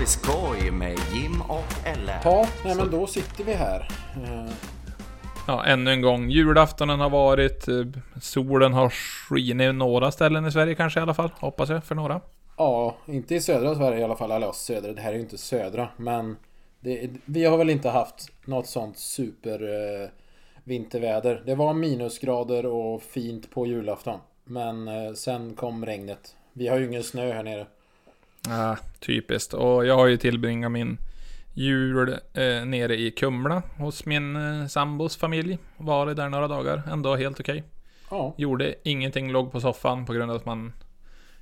vi skoj med Jim och Elle. Ja, nej men då sitter vi här. Eh, Ja, ännu en gång. Julaftonen har varit, eh, solen har skinit några ställen i Sverige kanske i alla fall, hoppas jag, för några. Ja, inte i södra Sverige i alla fall. Eller ja, södra. Det här är ju inte södra. Men det, vi har väl inte haft något sånt super eh, vinterväder. Det var minusgrader och fint på julafton. Men eh, sen kom regnet. Vi har ju ingen snö här nere. Ja, typiskt. Och jag har ju tillbringat min jul eh, nere i Kumla hos min eh, sambos familj. Varit där några dagar, ändå helt okej. Ja, Gjorde ingenting, låg på soffan på grund av att man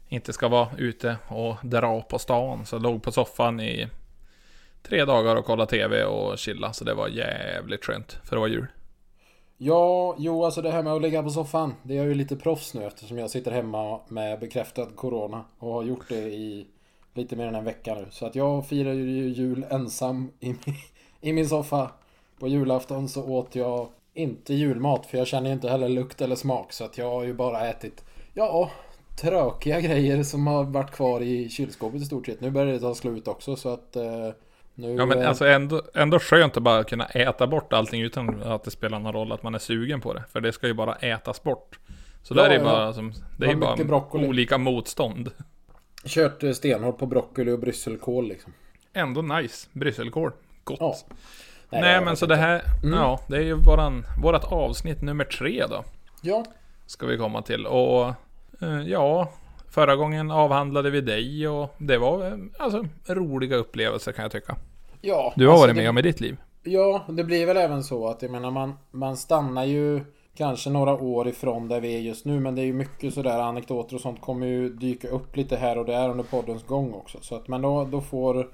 inte ska vara ute och dra på stan. Så låg på soffan i tre dagar och kollade TV och chilla. Så det var jävligt skönt för att vara jul. Ja, jo alltså det här med att ligga på soffan. Det är jag ju lite proffs nu eftersom jag sitter hemma med bekräftad Corona. Och har gjort det i lite mer än en vecka nu. Så att jag firar ju jul ensam i min, i min soffa. På julafton så åt jag inte julmat för jag känner inte heller lukt eller smak. Så att jag har ju bara ätit, ja, trökiga grejer som har varit kvar i kylskåpet i stort sett. Nu börjar det ta slut också så att eh, nu... Ja men eh, alltså ändå, ändå skönt att bara kunna äta bort allting utan att det spelar någon roll att man är sugen på det. För det ska ju bara ätas bort. Så Ja, där är ja. bara som, det är ju bara broccoli. olika motstånd. Kört eh, stenhårt på broccoli och brysselkål liksom. Ändå nice. Brysselkål. Gott. Ja. Nej, det var men så det här, Mm. ja, det är ju våran, vårat avsnitt nummer tre då. Ja, Ska vi komma till. Och eh, ja, förra gången avhandlade vi dig och det var eh, alltså roliga upplevelser kan jag tycka. ja. Du har alltså varit det- med om i ditt liv. Ja, det blir väl även så att jag menar man, man stannar ju kanske några år ifrån där vi är just nu men det är ju mycket sådär anekdoter och sånt kommer ju dyka upp lite här och där under poddens gång också. Så att, men då, då får,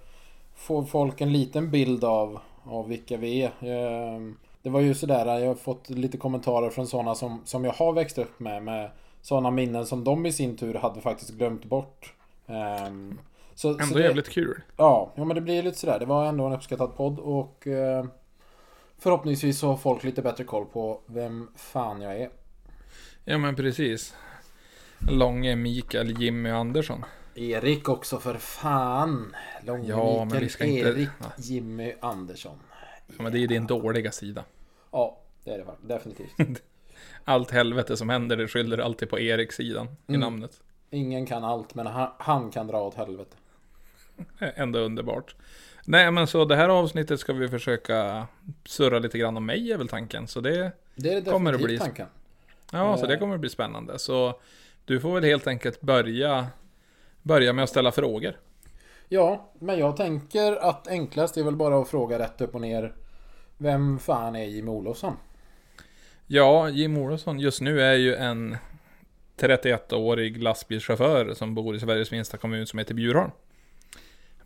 får folk en liten bild av, av vilka vi är. Ehm, Det var ju sådär, jag har fått lite kommentarer från sådana som, som jag har växt upp med. Med sådana minnen som de i sin tur hade faktiskt glömt bort. Ehm, Så, Ändå så det, jävligt kul. Ja, ja men det blir lite sådär. Det var ändå en uppskattad podd och eh, förhoppningsvis så har folk lite bättre koll på vem fan jag är. Ja men precis. Långe, Mikael, Jimmy Andersson. Erik också för fan. Långe Ja, Mikael, ska inte- Erik, ja. Jimmy Andersson. Ja, men det är din dåliga sida. Ja, det är det definitivt. Allt helvete som händer det skyller alltid på Erik-sidan i Mm. namnet. Ingen kan allt men han, han kan dra åt helvete. Ändå underbart. Nej men så det här avsnittet ska vi försöka surra lite grann om mig är väl tanken. Så det, Det det Kommer definitivt bli- tanken. ja, så det Eh. kommer bli spännande. Så du får väl helt enkelt börja, börja med att ställa frågor. Ja, men jag tänker att enklast är väl bara att fråga rätt upp och ner. Vem fan är Jimmy Olofsson? Ja, Jim Olofsson just nu är ju en 31-årig lastbilschaufför som bor i Sveriges minsta kommun som heter Bjurholm.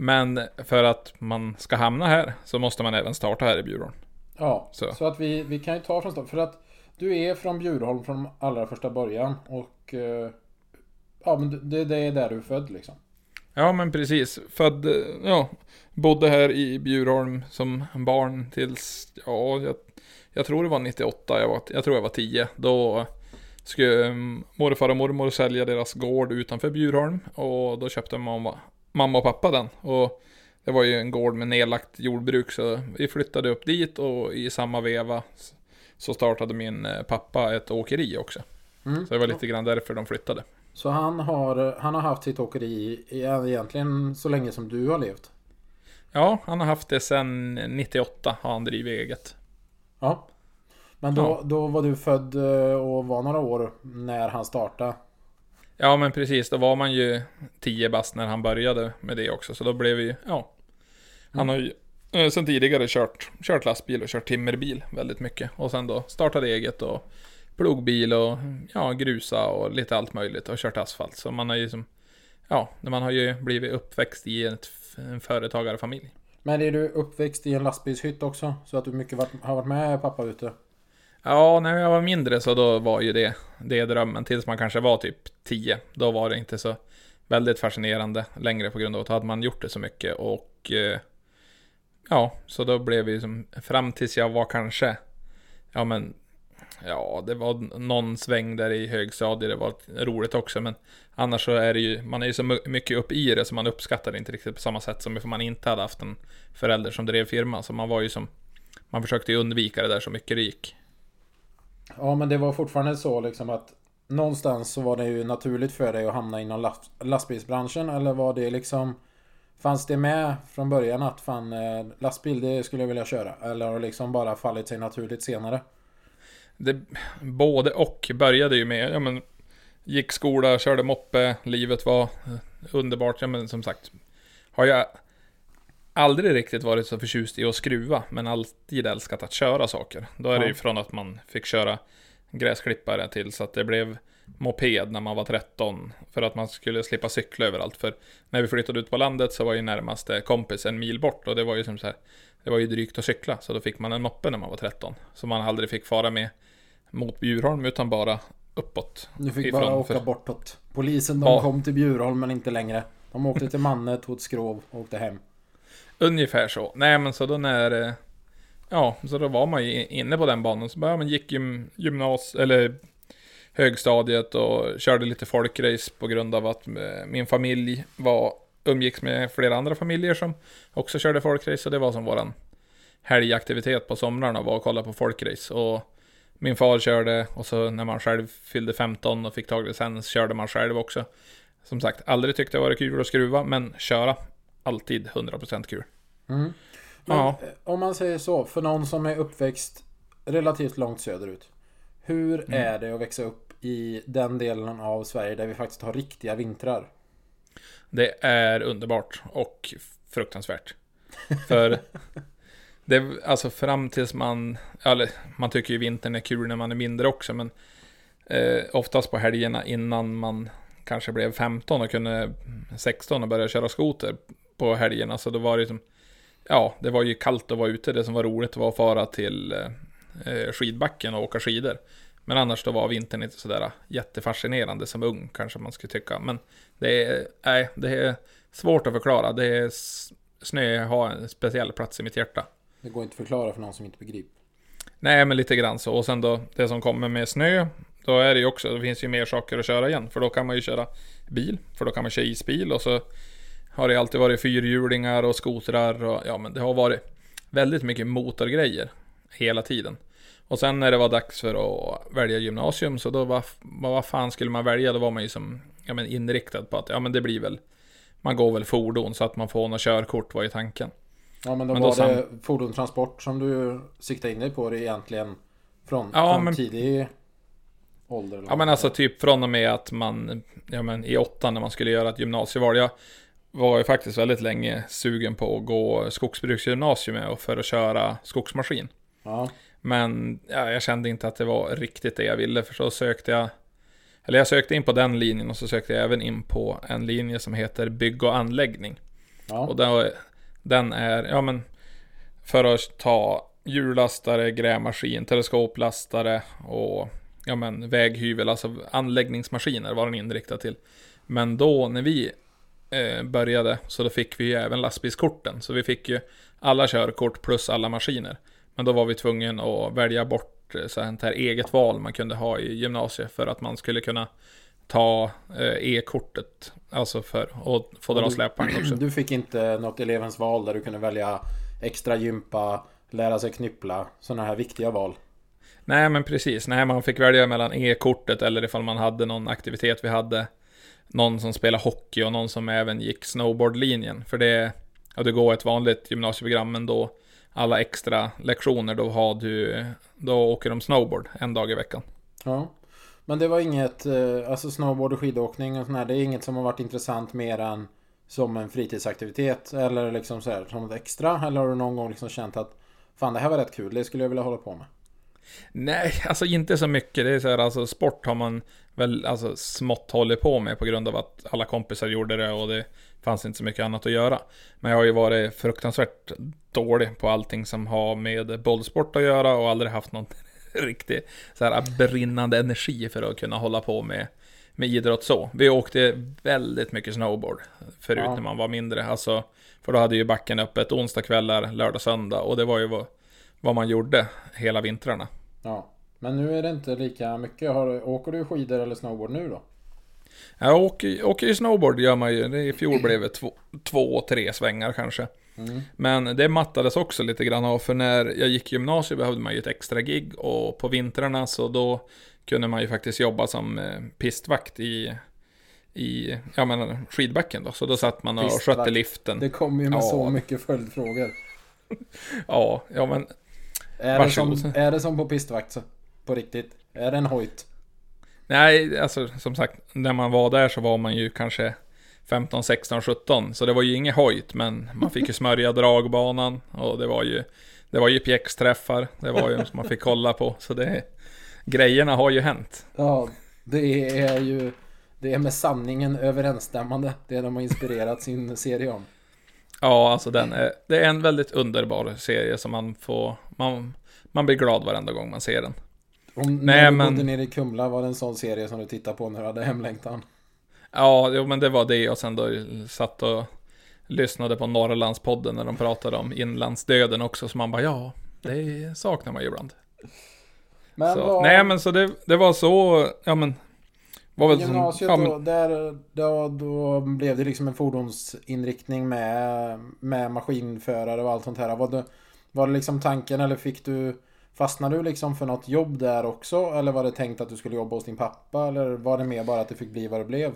Men för att man ska hamna här så måste man även starta här i Bjurholm. Ja, så, Så. att vi, vi kan ju ta från start. För att du är från Bjurholm från allra första början och eh, ja, men det, det är där du är född liksom. Ja men precis. Född, ja, bodde här i Bjurholm som barn tills, ja, jag, jag tror det var 98, jag, var, jag tror jag var 10. Då skulle mm, morfar och mormor sälja deras gård utanför Bjurholm och då köpte mamma, mamma och pappa den. Och det var ju en gård med nedlagt jordbruk så vi flyttade upp dit och i samma veva så startade min eh, pappa ett åkeri också. Mm. Så det var lite grann därför de flyttade. Så han har, han har haft sitt åkeri egentligen så länge som du har levt. Ja, han har haft det sedan 98 har han drivit eget. Ja. Men då, Ja. då var du född eh, och var några år när han startade. Ja men precis, då var man ju 10 bast när han började med det också. Så då blev vi, ja. Han har ju eh, sen tidigare kört, kört lastbil och kört timmerbil väldigt mycket. Och sen då startade eget och plogbil och ja, grusa och lite allt möjligt och kört asfalt. Så man har ju som, ja, man har ju blivit uppväxt i ett, en företagarfamilj. Men är du uppväxt i en lastbilshytt också? Så att du mycket varit, har varit med pappa ute? Ja, när jag var mindre så då var ju det, det drömmen. Tills man kanske var typ 10. Då var det inte så väldigt fascinerande längre på grund av att då hade man gjort det så mycket. Och eh, ja, så då blev vi som fram tills jag var kanske, ja men Ja, det var någon sväng där i högstadiet, det var roligt också, men annars så är det ju, man är ju så mycket upp i det så man uppskattar det inte riktigt på samma sätt som om man inte hade haft en förälder som drev firma. Så man var ju som, man försökte ju undvika det där så mycket det gick. Ja, men det var fortfarande så liksom att någonstans så var det ju naturligt för dig att hamna inom last, lastbilsbranschen eller var det liksom Fanns det med från början att fan eh, lastbil det skulle jag vilja köra? Eller har det liksom bara fallit sig naturligt senare? Det, både och började ju med, ja men, gick skola, körde moppe, livet var eh, underbart. Ja men som sagt, har jag aldrig riktigt varit så förtjust i att skruva, men alltid älskat att köra saker. Då är det ju från att man fick köra gräsklippare till så att det blev moped när man var 13 för att man skulle slippa cykla överallt. För när vi flyttade ut på landet så var ju närmaste kompis en mil bort och det var ju som så här, det var ju drygt att cykla så då fick man en moppe när man var 13. Så man aldrig fick fara med mot Bjurholm utan bara uppåt. Du fick ifrån, bara åka för- bortåt. Polisen de Ja. kom till Bjurholm men inte längre. De åkte till Manne, tog ett skrov och åkte hem. Ungefär så. Nej men så då när... Eh, ja, så då var man ju inne på den banan. Så bara, ja, man gick gym, gymnas... Eller högstadiet och körde lite folkrace på grund av att eh, min familj var umgicks med flera andra familjer som också körde folkrace. Så det var som våran helgaktivitet på somrarna var att kolla på folkrace. Och min far körde och så när man själv fyllde 15 och fick tag i licens körde man själv också. Som sagt, aldrig tyckte det var kul att skruva, men köra alltid 100% kul. Mm. Men Ja. eh, om man säger så, för någon som är uppväxt relativt långt söderut. Hur Mm. är det att växa upp i den delen av Sverige där vi faktiskt har riktiga vintrar? Det är underbart och fruktansvärt. För det, alltså fram tills man, eller man tycker ju vintern är kul när man är mindre också, men eh, oftast på helgerna innan man kanske blev 15 och kunde 16 och började köra skoter på helgerna, så då var det som, ja, det var ju kallt att vara ute, det som var roligt var att fara till eh, skidbacken och åka skidor. Men annars då var vintern inte sådär jättefascinerande som ung kanske man skulle tycka. Men det är, nej, det är svårt att förklara. Det är, snö har en speciell plats i mitt hjärta. Det går inte att förklara för någon som inte begriper. Nej, men lite grann så. Och sen då, det som kommer med snö, då är det ju också, det finns ju mer saker att köra igen. För då kan man ju köra bil, för då kan man köra isbil och så har det alltid varit fyrhjulingar och skotrar och ja, men det har varit väldigt mycket motorgrejer hela tiden. Och sen när det var dags för att välja gymnasium, så då var, vad, vad fan skulle man välja? Då var man ju som ja, men inriktad på att ja, men det blir väl, man går väl fordon så att man får något körkort var ju tanken. Ja men då Men då var sam- det fordonstransport som du siktade in dig på det egentligen från, Ja, från men- tidig ålder? Ja men alltså typ från och med att man, ja men i åttan när man skulle göra ett gymnasieval. Jag var ju faktiskt väldigt länge sugen på att gå skogsbruksgymnasium med och för att köra skogsmaskin. Ja, Men ja, jag kände inte att det var riktigt det jag ville för så sökte jag Eller jag sökte in på den linjen och så sökte jag även in på en linje som heter bygg och anläggning. ja. Och den, den är, ja men För att ta hjullastare, grävmaskin, teleskoplastare och ja men väghyvel, alltså anläggningsmaskiner var den inriktad till. Men då när vi eh, började så då fick vi ju även lastbilskorten. Så vi fick ju alla körkort plus alla maskiner. Men då var vi tvungna att välja bort eh, så här eget val man kunde ha i gymnasiet för att man skulle kunna ta eh, e-kortet. Alltså för att få dra släpvagn också. Du fick inte något elevens val där du kunde välja extra gympa, lära sig knyppla, sådana här viktiga val. Nej men precis, nej man fick välja mellan e-kortet eller ifall man hade någon aktivitet vi hade någon som spelar hockey och någon som även gick snowboardlinjen För det, ja du går ett vanligt gymnasieprogram men då Alla extra lektioner då har du Då åker de snowboard en dag i veckan Ja. Men det var inget, eh, alltså snowboard och skidåkning och sådär. det är inget som har varit intressant mer än som en fritidsaktivitet eller liksom så här, som ett extra? Eller har du någon gång liksom känt att fan det här var rätt kul, det skulle jag vilja hålla på med? Nej, alltså inte så mycket. Det är så här, alltså sport har man väl alltså smått hållit på med på grund av att alla kompisar gjorde det och det fanns inte så mycket annat att göra. Men jag har ju varit fruktansvärt dålig på allting som har med bollsport att göra och aldrig haft någon riktig så här brinnande energi för att kunna hålla på med, med idrott så. Vi åkte väldigt mycket snowboard förut Ja. när man var mindre. Alltså, för då hade ju backen öppet onsdagskvällar, lördag, söndag och det var ju vad, vad man gjorde hela vintrarna. Ja. Men nu är det inte lika mycket. Har, åker du skidor eller snowboard nu då? Jag åker, åker ju snowboard gör man ju. Det- I fjol blev det två, två, tre svängar kanske. Mm. Men det mattades också lite grann av, för när jag gick gymnasiet behövde man ju ett extra gig och på vintrarna så då kunde man ju faktiskt jobba som eh, pistvakt i, i ja, men, skidbacken då. Så då satt man och Pistvakt. skötte liften. Det kommer ju med Ja. så mycket följdfrågor. Ja, ja men Är det, som, är det som på pistvakt så? På riktigt? Är det en hojt? nej, alltså som sagt, när man var där så var man ju kanske 15, 16, 17. Så det var ju inget hojt, men man fick ju smörja dragbanan och det var ju det var ju pjäxträffar, det var ju som man fick kolla på. Så det, grejerna har ju hänt. Ja, det är ju... Det är med sanningen överensstämmande. Det de har inspirerat sin serie om. Ja, alltså den är, det är en väldigt underbar serie som man får, man, man blir glad varenda gång man ser den. Om Nej, när du men- bodde nere i Kumla var det en sån serie som du tittade på när du hade hemlängtan. Ja, jo, men det var det och sen då satt och lyssnade på Norrlandspodden när de pratade om inlandsdöden också, så man bara ja, det saknar man ju ibland. Men så, vad, Nej, men så det, det var så, ja men, var väl som, gymnasiet ja, då, men, där, då, då blev det liksom en fordonsinriktning med, med maskinförare och allt sånt här. Var det, var det liksom tanken eller fick du Fastnade du liksom för något jobb där också? Eller var det tänkt att du skulle jobba hos din pappa? Eller var det mer bara att det fick bli vad det blev?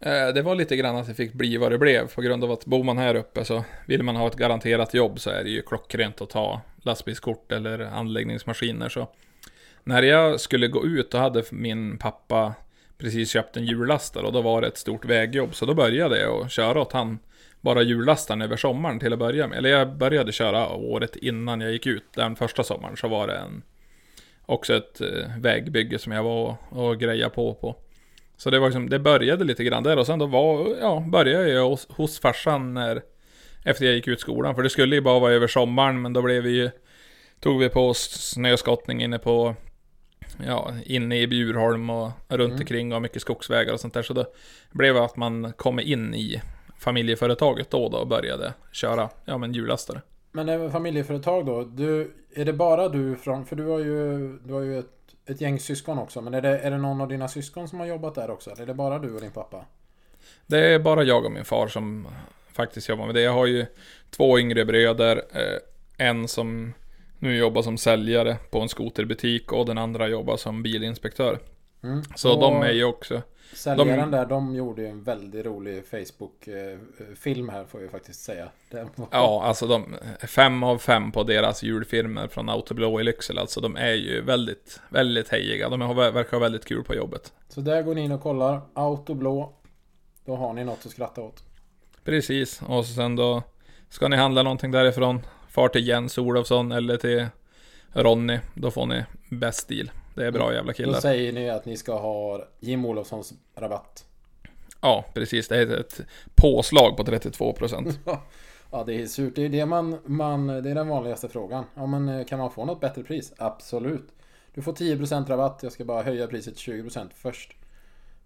Eh, det var lite grann att det fick bli vad det blev, på grund av att bor man här uppe så vill man ha ett garanterat jobb så är det ju klockrent att ta lastbilskort eller anläggningsmaskiner så. När jag skulle gå ut då hade min pappa precis köpt en hjullastare och då var det ett stort vägjobb. Så då började jag att köra åt han bara hjullastaren över sommaren till att börja med. Eller jag började köra året innan jag gick ut. Den första sommaren så var det en, också ett eh, vägbygge som jag var och, och greja på på. Så det var liksom, det började lite grann där och sen då var, ja, började jag hos, hos farsan när, efter jag gick ut skolan. För det skulle ju bara vara över sommaren men då blev vi ju, tog vi på oss snöskottning inne på ja, inne i Bjurholm och runt Mm. omkring och mycket skogsvägar och sånt där. Så då blev det att man kom in i familjeföretaget då, då och började köra, ja men hjullastare. Men även familjeföretag då. Du, är det bara du från... För du har ju, du har ju ett, ett gäng syskon också. Men är det, är det någon av dina syskon som har jobbat där också? Eller är det bara du och din pappa? Det är bara jag och min far som faktiskt jobbar med det. Jag har ju två yngre bröder, eh, en som nu jobbar som säljare på en skoterbutik och den andra jobbar som bilinspektör. Mm. Så Och de är ju också, Säljaren de- där, de gjorde ju en väldigt rolig Facebook-film här får vi faktiskt säga. Var- ja alltså de, fem av fem på deras julfilmer från Autoblå i Lycksele. Alltså de är ju väldigt, väldigt hejiga. De har, verkar ha väldigt kul på jobbet. Så där går ni in och kollar. Autoblå. Då har ni något att skratta åt. Precis, och sen då ska ni handla någonting därifrån. Far till Jens Olofsson eller till Ronny, då får ni bäst deal. Det är bra jävla Då killar. säger ni att ni ska ha Jim Olofssons rabatt. Ja, precis. Det är ett påslag på 32%. Ja, det är surt. Det är, det, man, man, det är den vanligaste frågan. Ja, men eh, kan man få något bättre pris? Absolut. Du får 10% rabatt. Jag ska bara höja priset till 20% först.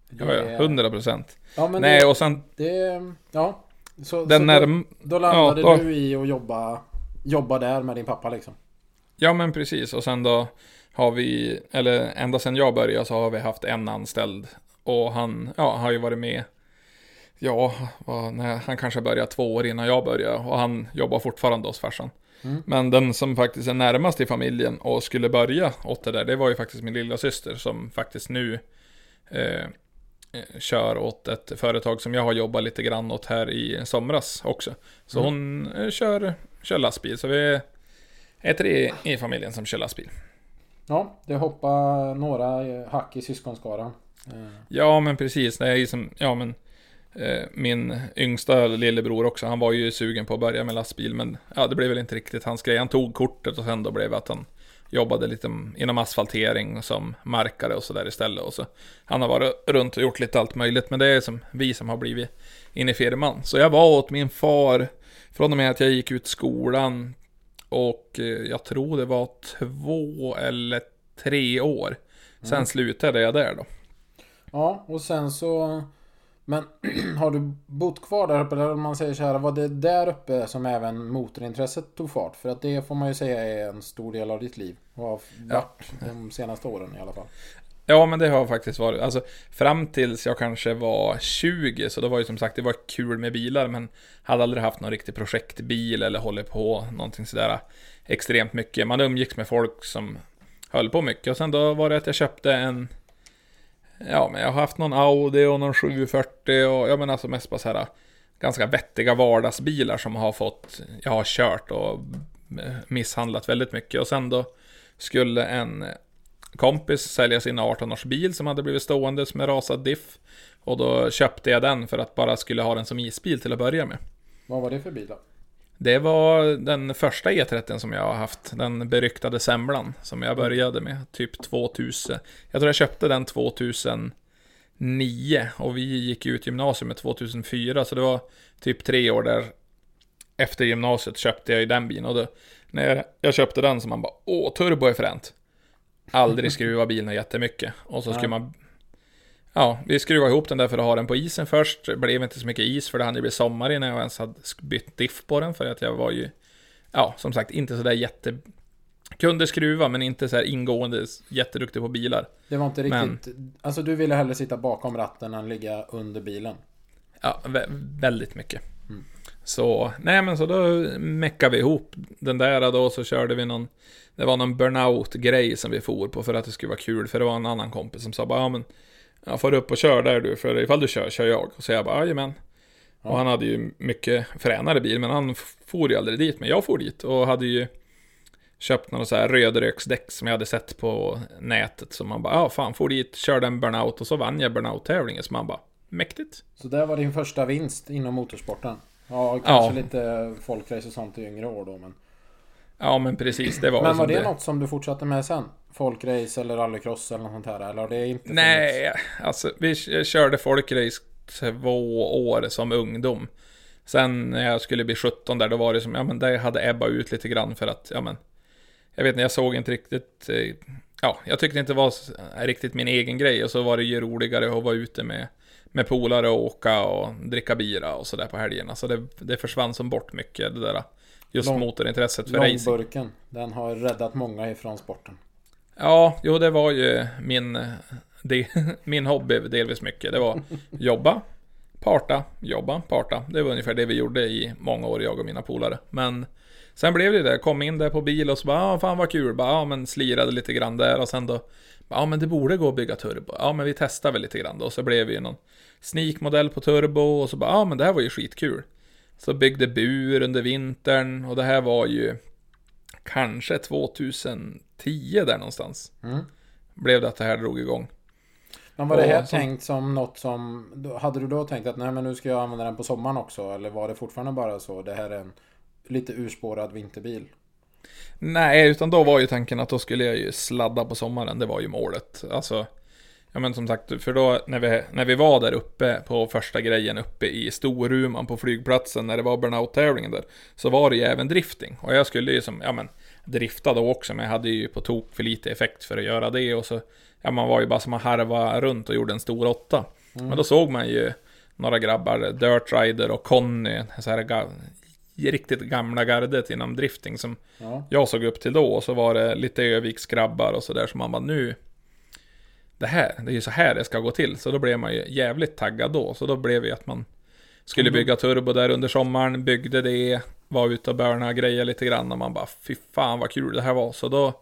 Det Ja, ja, är- 100%. Ja, men Nej, det, och sen det... Ja. Så, den så närm... då, då landade ja, då- du i att jobba, jobba där med din pappa liksom. Ja, men precis. Och sen då har vi, eller ända sedan jag började så har vi haft en anställd. Och han, ja, har ju varit med, ja, vad, när, han kanske började två år innan jag började. Och han jobbar fortfarande hos farsan. Mm. Men den som faktiskt är närmast i familjen och skulle börja åt det där, det var ju faktiskt min lilla syster som faktiskt nu eh, eh, kör åt ett företag som jag har jobbat lite grann åt här i somras också. Så Mm. hon eh, kör, kör lastbil, så vi är tre i familjen som kör lastbil. Ja, det hoppar några hack i syskonskaran. Eh. Ja, men precis. Det är ju som, ja men eh, min yngsta lillebror också, han var ju sugen på att börja med lastbil, men ja, det blev väl inte riktigt hans grej. Han tog kortet och sen då blev det att han jobbade lite inom asfaltering som markare och sådär istället. Och så, han har varit runt och gjort lite allt möjligt, men det är som vi som har blivit inne i firman. Så jag var åt min far från och med att jag gick ut skolan och eh, jag tror det var två eller tre år. Sen slutade jag där då. Ja, och sen så Men har du bott kvar där uppe? Eller om man säger så här, var det där uppe som även motorintresset tog fart? För att det får man ju säga är en stor del av ditt liv. Och har varit de senaste åren i alla fall. Ja, men det har faktiskt varit. Alltså, fram tills jag kanske var 20, så då var ju som sagt, det var kul med bilar, men hade aldrig haft någon riktig projektbil eller hållit på någonting sådär extremt mycket. Man umgicks med folk som höll på mycket och sen då var det att jag köpte en Ja, men jag har haft någon Audi och någon 740 och jag menar alltså mest bara så här ganska vettiga vardagsbilar som har fått, jag har kört och misshandlat väldigt mycket och sen då skulle en kompis sälja sin 18-års bil som hade blivit stående med rasad diff och då köpte jag den för att bara skulle ha den som isbil till att börja med. Vad var det för bil då? Det var den första E30 som jag har haft, den beryktade semlan som jag började med, typ 2000. Jag tror jag köpte den 2009 och vi gick ut gymnasiet 2004, så det var typ tre år där efter gymnasiet köpte jag ju den bilen och då, när jag köpte den så man bara åh, turbo är fränt. Aldrig skruva bilen jättemycket och så skulle man Ja, vi skruvade ihop den där för att ha den på isen först. Det blev inte så mycket is för det hann ju bli sommar innan jag ens hade bytt diff på den. För att jag var ju, ja, som sagt, inte sådär jätte... Kunde skruva, men inte så här ingående jätteduktig på bilar. Det var inte riktigt... Men, alltså du ville hellre sitta bakom ratten än ligga under bilen? Ja, vä väldigt mycket. Mm. Så, nej men så då meckade vi ihop den där då, så körde vi någon... Det var någon burnout-grej som vi for på för att det skulle vara kul. För det var en annan kompis som sa bara, ja men jag får upp och kör där du, för ifall du kör, kör jag. Och så jag bara, jajamän. Ja. Och han hade ju mycket fränare bil, men han for ju aldrig dit. Men jag for dit och hade ju köpt några så här rödröksdäck som jag hade sett på nätet. Så man bara, ja fan, for dit, körde en burnout och så vann jag burnout-tävlingen. Så man bara, mäktigt. Så det var din första vinst inom motorsporten? Ja, kanske ja. lite folkrace och sånt i yngre år då, men... Ja, men precis, det var Men var det, det något som du fortsatte med sen? folkrace eller rallycross eller något sånt här? Eller har det inte Nej, funnits? alltså vi körde folkrace två år som ungdom. Sen när jag skulle bli 17 där, då var det som, ja men det hade ebbat ut lite grann för att, ja men, jag vet inte, jag såg inte riktigt, eh, ja, jag tyckte inte det var riktigt min egen grej och så var det ju roligare att vara ute med, med polare och åka och dricka bira och sådär på helgerna. Så det, det försvann som bort mycket, det där, just Lång, motorintresset för racing. Långburken, den har räddat många ifrån sporten. Ja, jo det var ju min, det, min hobby delvis mycket. Det var jobba, parta, jobba, parta. Det var ungefär det vi gjorde i många år, jag och mina polare. Men sen blev det det, kom in där på bil och så bara, ah, fan vad kul, bara, ja men slirade lite grann där och sen då, ja men det borde gå att bygga turbo. Ja men vi testar väl lite grann då, och så blev vi någon sneak-modell på turbo och så bara, ja men det här var ju skitkul. Så byggde bur under vintern och det här var ju kanske 2010 där någonstans. Mm. Blev det att det här drog igång. Men var det här som... tänkt som något som... Hade du då tänkt att nej men nu ska jag använda den på sommaren också? Eller var det fortfarande bara så? Det här är en lite urspårad vinterbil? Nej, utan då var ju tanken att då skulle jag ju sladda på sommaren. Det var ju målet. Alltså, ja men som sagt, för då när vi, när vi var där uppe på första grejen uppe i Storuman på flygplatsen när det var burnout-tävlingen där. Så var det ju även drifting. Och jag skulle ju som, ja men drifta då också, men jag hade ju på tok för lite effekt för att göra det. Och så, ja man var ju bara som att harva runt och gjorde en stor åtta. Mm. Men då såg man ju några grabbar, Dirt Rider och Conny, så här ga riktigt gamla gardet inom drifting som ja. jag såg upp till då. Och så var det lite Öviksgrabbar och sådär som man bara nu det här, det är ju så här det ska gå till. Så då blev man ju jävligt taggad då. Så då blev det att man skulle mm. bygga turbo där under sommaren, byggde det, var ute och börna grejer lite grann och man bara fy fan vad kul det här var. Så då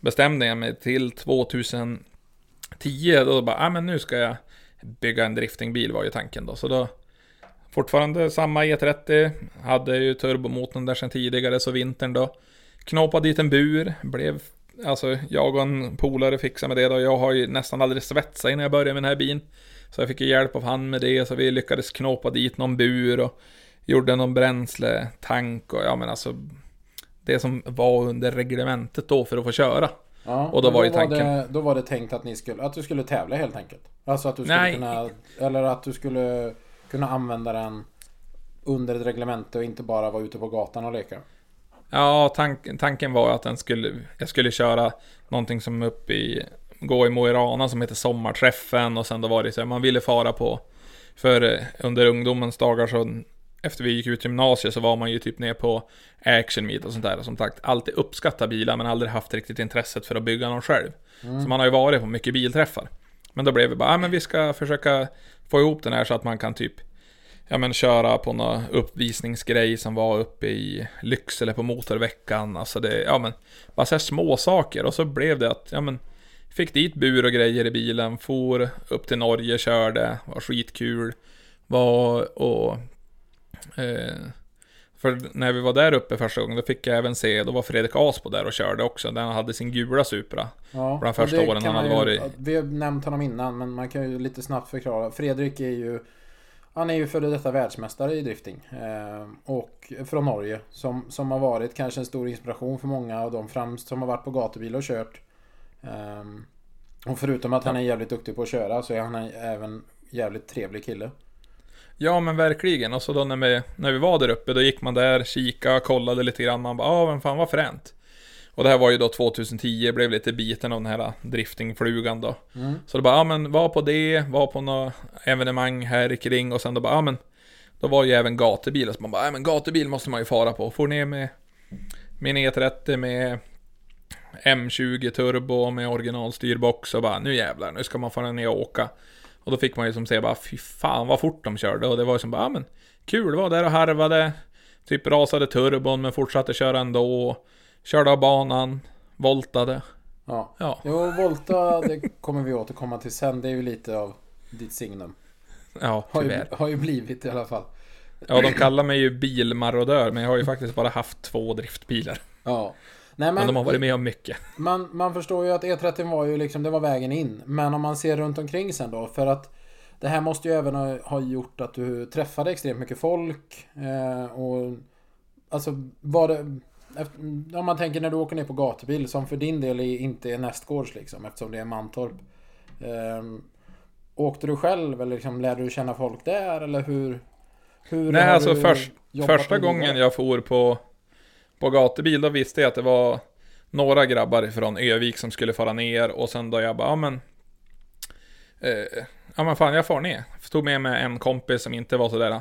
bestämde jag mig till 2010 då bara, ah, men nu ska jag bygga en driftingbil var ju tanken då. Så då fortfarande samma E30, hade ju turbomotorn där sedan tidigare så vintern då knåpade dit en bur, blev Alltså jag och en polare fixade med det då. Jag har ju nästan aldrig svetsat innan jag började med den här bilen. Så jag fick ju hjälp av han med det, så vi lyckades knåpa dit någon bur och gjorde någon bränsletank och ja men alltså det som var under reglementet då för att få köra. Ja, och då var ju tanken... Var det, då var det tänkt att ni skulle, att du skulle tävla helt enkelt? Alltså att du skulle Nej. kunna, eller att du skulle kunna använda den under ett reglemente och inte bara vara ute på gatan och leka? Ja, tank, tanken var att den skulle, jag skulle köra någonting som upp i, gå i Mo i Rana som heter Sommarträffen och sen då var det så man ville fara på För eh, under ungdomens dagar så efter vi gick ut gymnasiet så var man ju typ ner på action meet och sånt där. Och som sagt, alltid uppskattat bilar men aldrig haft riktigt intresset för att bygga någon själv. Så man har ju varit på mycket bilträffar. Men då blev vi bara, ah, men vi ska försöka få ihop den här så att man kan typ Ja men köra på någon uppvisningsgrej som var uppe i Lycksele på motorveckan. Alltså det, ja men bara så här små saker och så blev det att, ja men Fick dit bur och grejer i bilen, for upp till Norge, körde, var skitkul. Var och... Eh, för när vi var där uppe första gången, då fick jag även se, då var Fredrik Aspo där och körde också. Den hade sin gula Supra. Ja, Bland första åren han hade ju- varit- Vi har nämnt honom innan men man kan ju lite snabbt förklara. Fredrik är ju han är ju före detta världsmästare i drifting. Eh, och från Norge. Som, som har varit kanske en stor inspiration för många av de främst som har varit på gatubil och kört. Eh, och förutom att han är jävligt duktig på att köra så är han en- även jävligt trevlig kille. Ja men verkligen. Och så då när vi, när vi var där uppe, då gick man där, kika, kollade lite grann. Man bara, ah men fan vad fränt. Och det här var ju då 2010, blev lite biten av den här driftingflugan då. Mm. Så det bara, ja men var på det, var på något evenemang här kring och sen då bara, ja men Då var ju även gatubilar, så man bara, ja men gatubil måste man ju fara på. Får ner med min E30 med M20 turbo med originalstyrbox och bara, nu jävlar, nu ska man få ner och åka. Och då fick man ju som se bara, fy fan vad fort de körde. Och det var ju som bara, ja men kul, var där och harvade. Typ rasade turbon men fortsatte köra ändå. Körde av banan, voltade. Ja. Ja, Jo, Volta, det kommer vi återkomma till sen. Det är ju lite av ditt signum. ja Har ju, tyvärr. har ju blivit i alla fall. Ja, de kallar mig ju bilmarodör, men jag har ju faktiskt bara haft två driftbilar. Ja. Nej, Men, men de har varit med om mycket. man, man förstår ju att E30 var ju liksom, det var vägen in. Men om man ser runt omkring sen då, för att det här måste ju även ha, ha gjort att du träffade extremt mycket folk. Eh, och alltså var det... Om man tänker när du åker ner på gatubil som för din del inte är nästgårds liksom eftersom det är Mantorp. Eh, åkte du själv eller liksom lärde du känna folk där eller hur? hur Nej, alltså först, första gången jag for på, på gatubil, då visste jag att det var några grabbar från Övik som skulle fara ner och sen då jag bara, ja men... Eh, ja men fan, jag far ner. Stod med med en kompis som inte var sådär...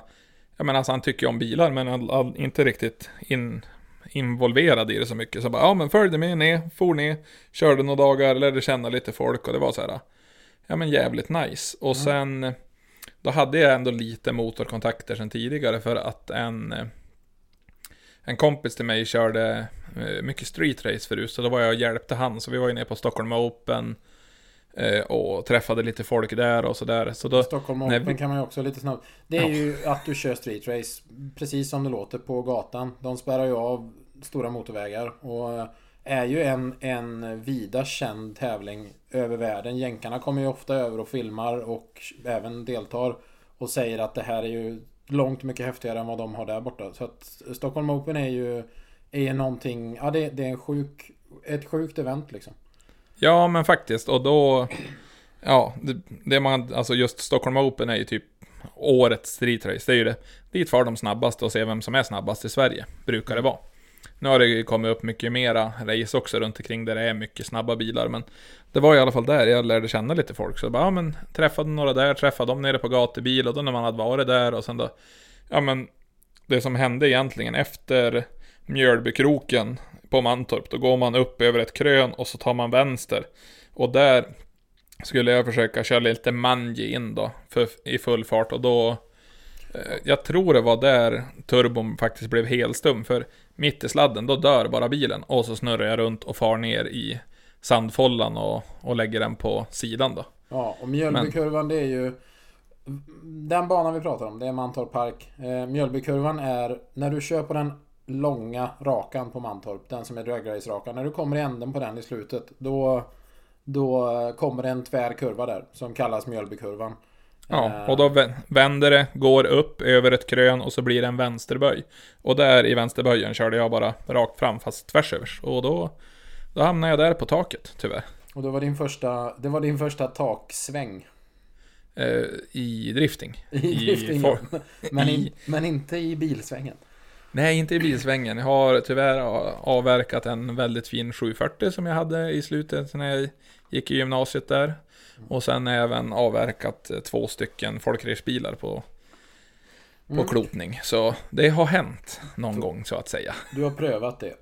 Jag menar, alltså han tycker ju om bilar men all, all, inte riktigt in, involverad i det så mycket. Så bara, ja men följde med ner, for ner, körde några dagar, lärde känna lite folk och det var så här. Ja men jävligt nice. Och sen... Då hade jag ändå lite motorkontakter sedan tidigare för att en En kompis till mig körde eh, mycket street race förut så då var jag och hjälpte han så vi var ju nere på Stockholm Open Och träffade lite folk där och sådär så då Stockholm Open vi- kan man ju också lite snabbt. Det är Ja. ju att du kör street race. Precis som det låter på gatan. De spärrar ju av stora motorvägar. Och är ju en, en vida känd tävling över världen. Jänkarna kommer ju ofta över och filmar och även deltar. Och säger att det här är ju långt mycket häftigare än vad de har där borta. Så att Stockholm Open är ju är någonting, ja det, det är en sjuk, ett sjukt event liksom. Ja men faktiskt och då Ja, det, det man, alltså just Stockholm Open är ju typ årets street race. Det är ju det. Dit far de snabbaste och ser vem som är snabbast i Sverige. Brukar det vara. Nu har det ju kommit upp mycket mera race också runt omkring där det är mycket snabba bilar. Men det var i alla fall där jag lärde känna lite folk. Så bara, ja men träffade några där, träffade dem nere på gatubil och då när man hade varit där och sen då Ja men Det som hände egentligen efter Mjölbykroken på Mantorp, då går man upp över ett krön och så tar man vänster. Och där skulle jag försöka köra lite manji in då, för, i full fart och då... Eh, jag tror det var där turbon faktiskt blev helstum, för mitt i sladden, då dör bara bilen. Och så snurrar jag runt och far ner i sandfållan och, och lägger den på sidan då. Ja, och Mjölbykurvan det är ju Den banan vi pratar om, det är Mantorp Park. Eh, Mjölbykurvan är när du kör på den långa rakan på Mantorp, den som är dragrace-rakan. När du kommer i änden på den i slutet, då då kommer det en tvär kurva där som kallas Mjölbykurvan. Ja, Eh, och då vä- vänder det, går upp över ett krön och så blir det en vänsterböj. Och där i vänsterböjen körde jag bara rakt fram fast tvärsövers. Och då, då hamnade jag där på taket, tyvärr. Och då var din första, det var din första taksväng. Eh, I drifting. I drifting. for- men, i- in, men inte i bilsvängen. Nej, inte i bilsvängen. Jag har tyvärr avverkat en väldigt fin 740 som jag hade i slutet när jag gick i gymnasiet där. Och sen även avverkat två stycken folkracebilar på, på Mm. klotning. Så det har hänt någon gång så att säga. Du har prövat det.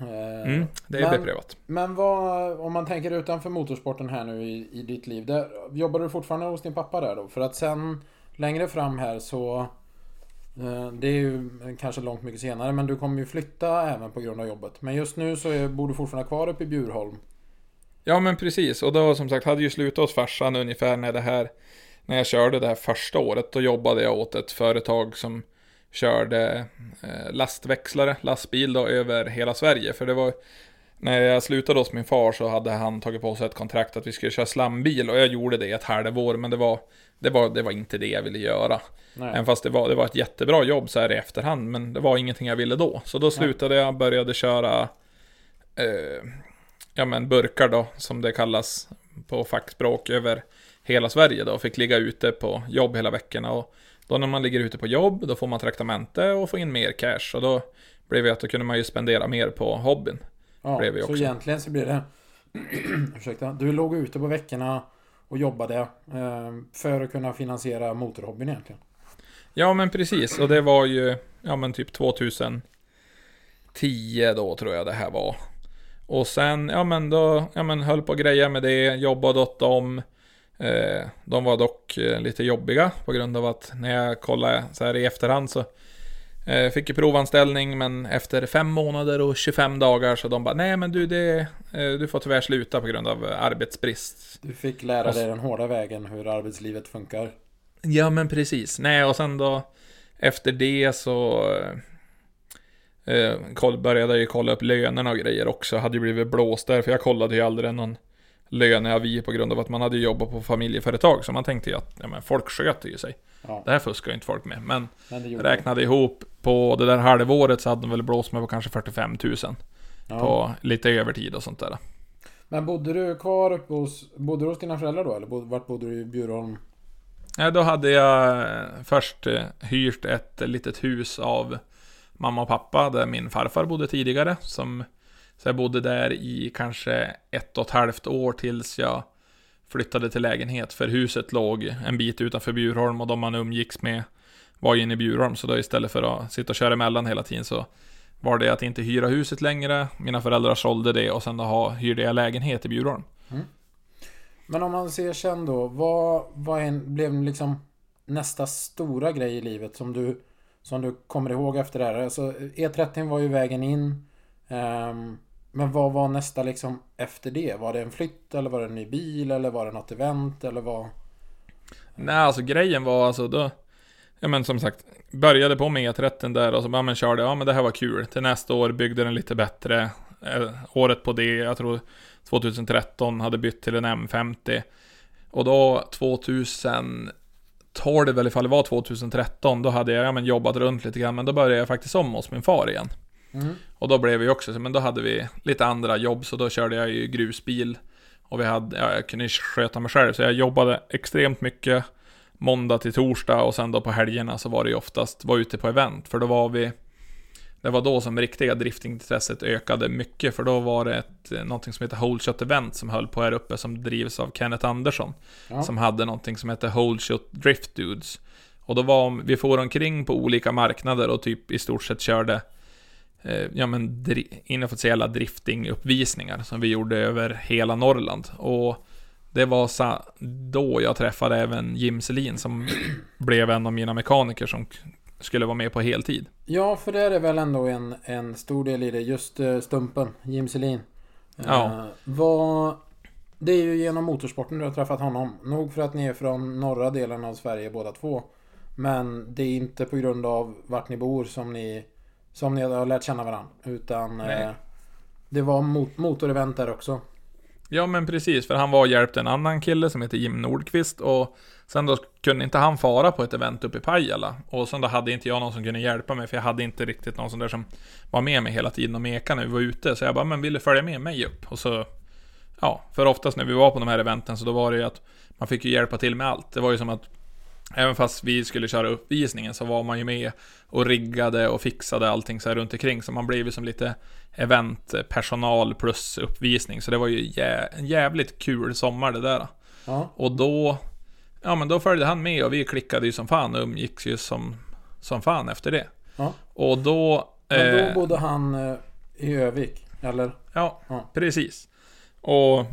Eh, Mm, det är Men- beprövat. Men vad, om man tänker utanför motorsporten här nu i, i ditt liv. Där, jobbar du fortfarande hos din pappa där då? För att sen längre fram här så eh, Eh, det är ju kanske långt mycket senare men du kommer ju flytta även på grund av jobbet. Men just nu så är, bor du fortfarande kvar uppe i Bjurholm. Ja men precis, och då som sagt hade ju slutat hos farsan ungefär när det här När jag körde det här första året, då jobbade jag åt ett företag som körde eh, lastväxlare, lastbil då över hela Sverige. För det var när jag slutade hos min far så hade han tagit på sig ett kontrakt att vi skulle köra slambil och jag gjorde det ett halvår men det var det var, det var inte det jag ville göra. Nej. Även fast det var, det var ett jättebra jobb så här i efterhand, men det var ingenting jag ville då. Så då slutade jag, började köra eh, ja men burkar då, som det kallas på fackspråk över hela Sverige då. Fick ligga ute på jobb hela veckorna och då när man ligger ute på jobb, då får man traktamente och får in mer cash. Och då blev det att då kunde man ju spendera mer på hobbyn. Ja, blev vi så också. egentligen så blir det Ursäkta. Du låg ute på veckorna och jobbade eh, för att kunna finansiera motorhobbyn egentligen. Ja men precis, och det var ju, ja men typ 2010 då tror jag det här var. Och sen, ja men då, ja men höll på greja med det, jobbade åt dem. Eh, de var dock eh, lite jobbiga på grund av att när jag kollade så här i efterhand så fick jag provanställning men efter fem månader och 25 dagar så de bara nej men du det, eh, du får tyvärr sluta på grund av eh, arbetsbrist. Du fick lära dig den hårda vägen hur arbetslivet funkar. Ja men precis. Nej och sen då efter det så eh, började jag ju kolla upp lönerna och grejer också. Hade ju blivit blåst där för jag kollade ju aldrig någon löneavi på grund av att man hade jobbat på familjeföretag. Så man tänkte ju att ja, men folk sköter ju sig. Ja, Det här fuskar ju inte folk med. Men men det räknade ihop på det där halvåret så hade de väl blåst med på kanske 45 000. ja. På lite övertid och sånt där. Men bodde du kvar uppe hos... Bodde du hos dina föräldrar då? Eller bod, vart bodde du i Bjurholm? Ja, då hade jag eh, först eh, hyrt ett litet hus av mamma och pappa där min farfar bodde tidigare. Som, så jag bodde där i kanske ett och ett halvt år tills jag flyttade till lägenhet. För huset låg en bit utanför Bjurholm och de man umgicks med var ju inne i Bjurholm. Så då istället för att sitta och köra emellan hela tiden så var det att inte hyra huset längre. Mina föräldrar sålde det och sen då hyrde jag lägenhet i Bjurholm. Mm. Men om man ser sen då, vad, vad en, blev liksom nästa stora grej i livet som du, som du kommer ihåg efter det här? Alltså, E30 var ju vägen in. Um, men vad var nästa liksom efter det? Var det en flytt eller var det en ny bil eller var det något event eller vad? Nej, alltså grejen var alltså då... Ja men som sagt, började på med E30 där och så bara men körde, ja men det här var kul. Till nästa år byggde den lite bättre. Eh, året på det, jag tror 2013 hade bytt till en M50. Och då 2012 eller ifall det var 2013, då hade jag ja, men jobbat runt lite grann. Men då började jag faktiskt om hos min far igen. Mm. Och då blev vi också, men då hade vi lite andra jobb, så då körde jag ju grusbil. Och vi hade, ja, jag kunde sköta mig själv, så jag jobbade extremt mycket måndag till torsdag och sen då på helgerna så var det ju oftast, var ute på event, för då var vi det var då som riktiga driftingintresset ökade mycket, för då var det ett, någonting som heter Whole Shot Event som höll på här uppe, som drivs av Kenneth Andersson. Ja. Som hade någonting som hette Whole Shot Drift Dudes. Och då var vi for omkring på olika marknader och typ i stort sett körde ja men inofficiella driftinguppvisningar som vi gjorde över hela Norrland. Och det var sa- då jag träffade även Jim Selin som blev en av mina mekaniker som skulle vara med på heltid. Ja, för det är väl ändå en, en stor del i det. Just uh, Stumpen, Jim Selin. Ja. Eh, vad... Det är ju genom motorsporten du har träffat honom. Nog för att ni är från norra delen av Sverige båda två. Men det är inte på grund av vart ni bor som ni, som ni har lärt känna varandra. Utan eh, det var mot, motorevent där också. Ja men precis, för han var och hjälpte en annan kille som heter Jim Nordqvist och sen då kunde inte han fara på ett event uppe i Pajala. Och sen då hade inte jag någon som kunde hjälpa mig för jag hade inte riktigt någon sån där som var med mig hela tiden och meka när vi var ute. Så jag bara, men vill du följa med mig upp? Och så, ja, för oftast när vi var på de här eventen så då var det ju att man fick ju hjälpa till med allt. Det var ju som att Även fast vi skulle köra uppvisningen så var man ju med och riggade och fixade allting så här runt omkring. Så man blev ju som lite eventpersonal plus uppvisning. Så det var ju jä en jävligt kul sommar det där. Ja. Och då, ja men då följde han med och vi klickade ju som fan och umgicks ju som, som fan efter det. Ja. Och då... Men då eh, bodde han eh, i Övik, eller? Ja, Ja. precis. Och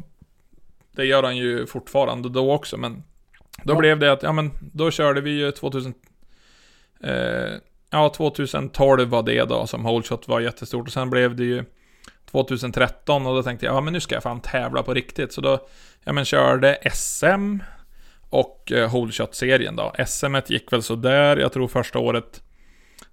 det gör han ju fortfarande då också, men då Ja. blev det att, ja men då körde vi ju 2000... Eh, ja, 2012 var det då som Holeshot var jättestort och sen blev det ju 2013 och då tänkte jag, ja men nu ska jag fan tävla på riktigt. Så då, ja men körde SM och eh, Holeshot-serien då. SM gick väl så där. jag tror första året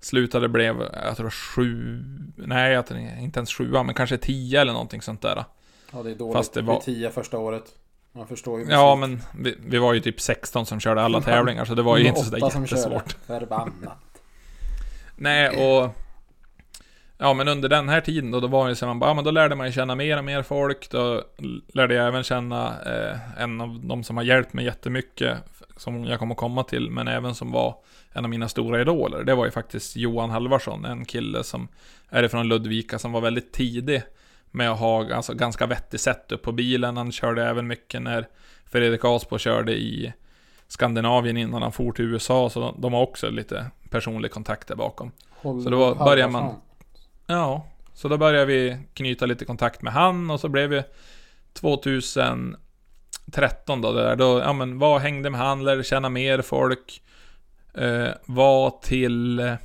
slutade blev, jag tror sju, nej jag tror inte ens sjua, men kanske tio eller någonting sånt där. Ja, det är dåligt. Fast det var- tio första året. Man förstår ju Ja, musik. men vi, vi var ju typ 16 som körde alla tävlingar, så det var ju inte sådär jättesvårt. Förbannat. Nej, och... Ja, men under den här tiden då, då var det så man bara, ja men då lärde man ju känna mer och mer folk. Då lärde jag även känna eh, en av de som har hjälpt mig jättemycket, som jag kommer komma till, men även som var en av mina stora idoler. Det var ju faktiskt Johan Halvarsson, en kille som är ifrån Ludvika, som var väldigt tidig med att ha alltså, ganska vettig setup på bilen. Han körde även mycket när Fredrik Aspo körde i Skandinavien innan han for till USA, så de, har också lite personlig kontakt där bakom. Håll Så då börjar man-. Ja, så då började vi knyta lite kontakt med han och så blev vi 2013 då, det där, då, ja men var hängde med han, lärde känna mer folk. Eh, var till... Eh,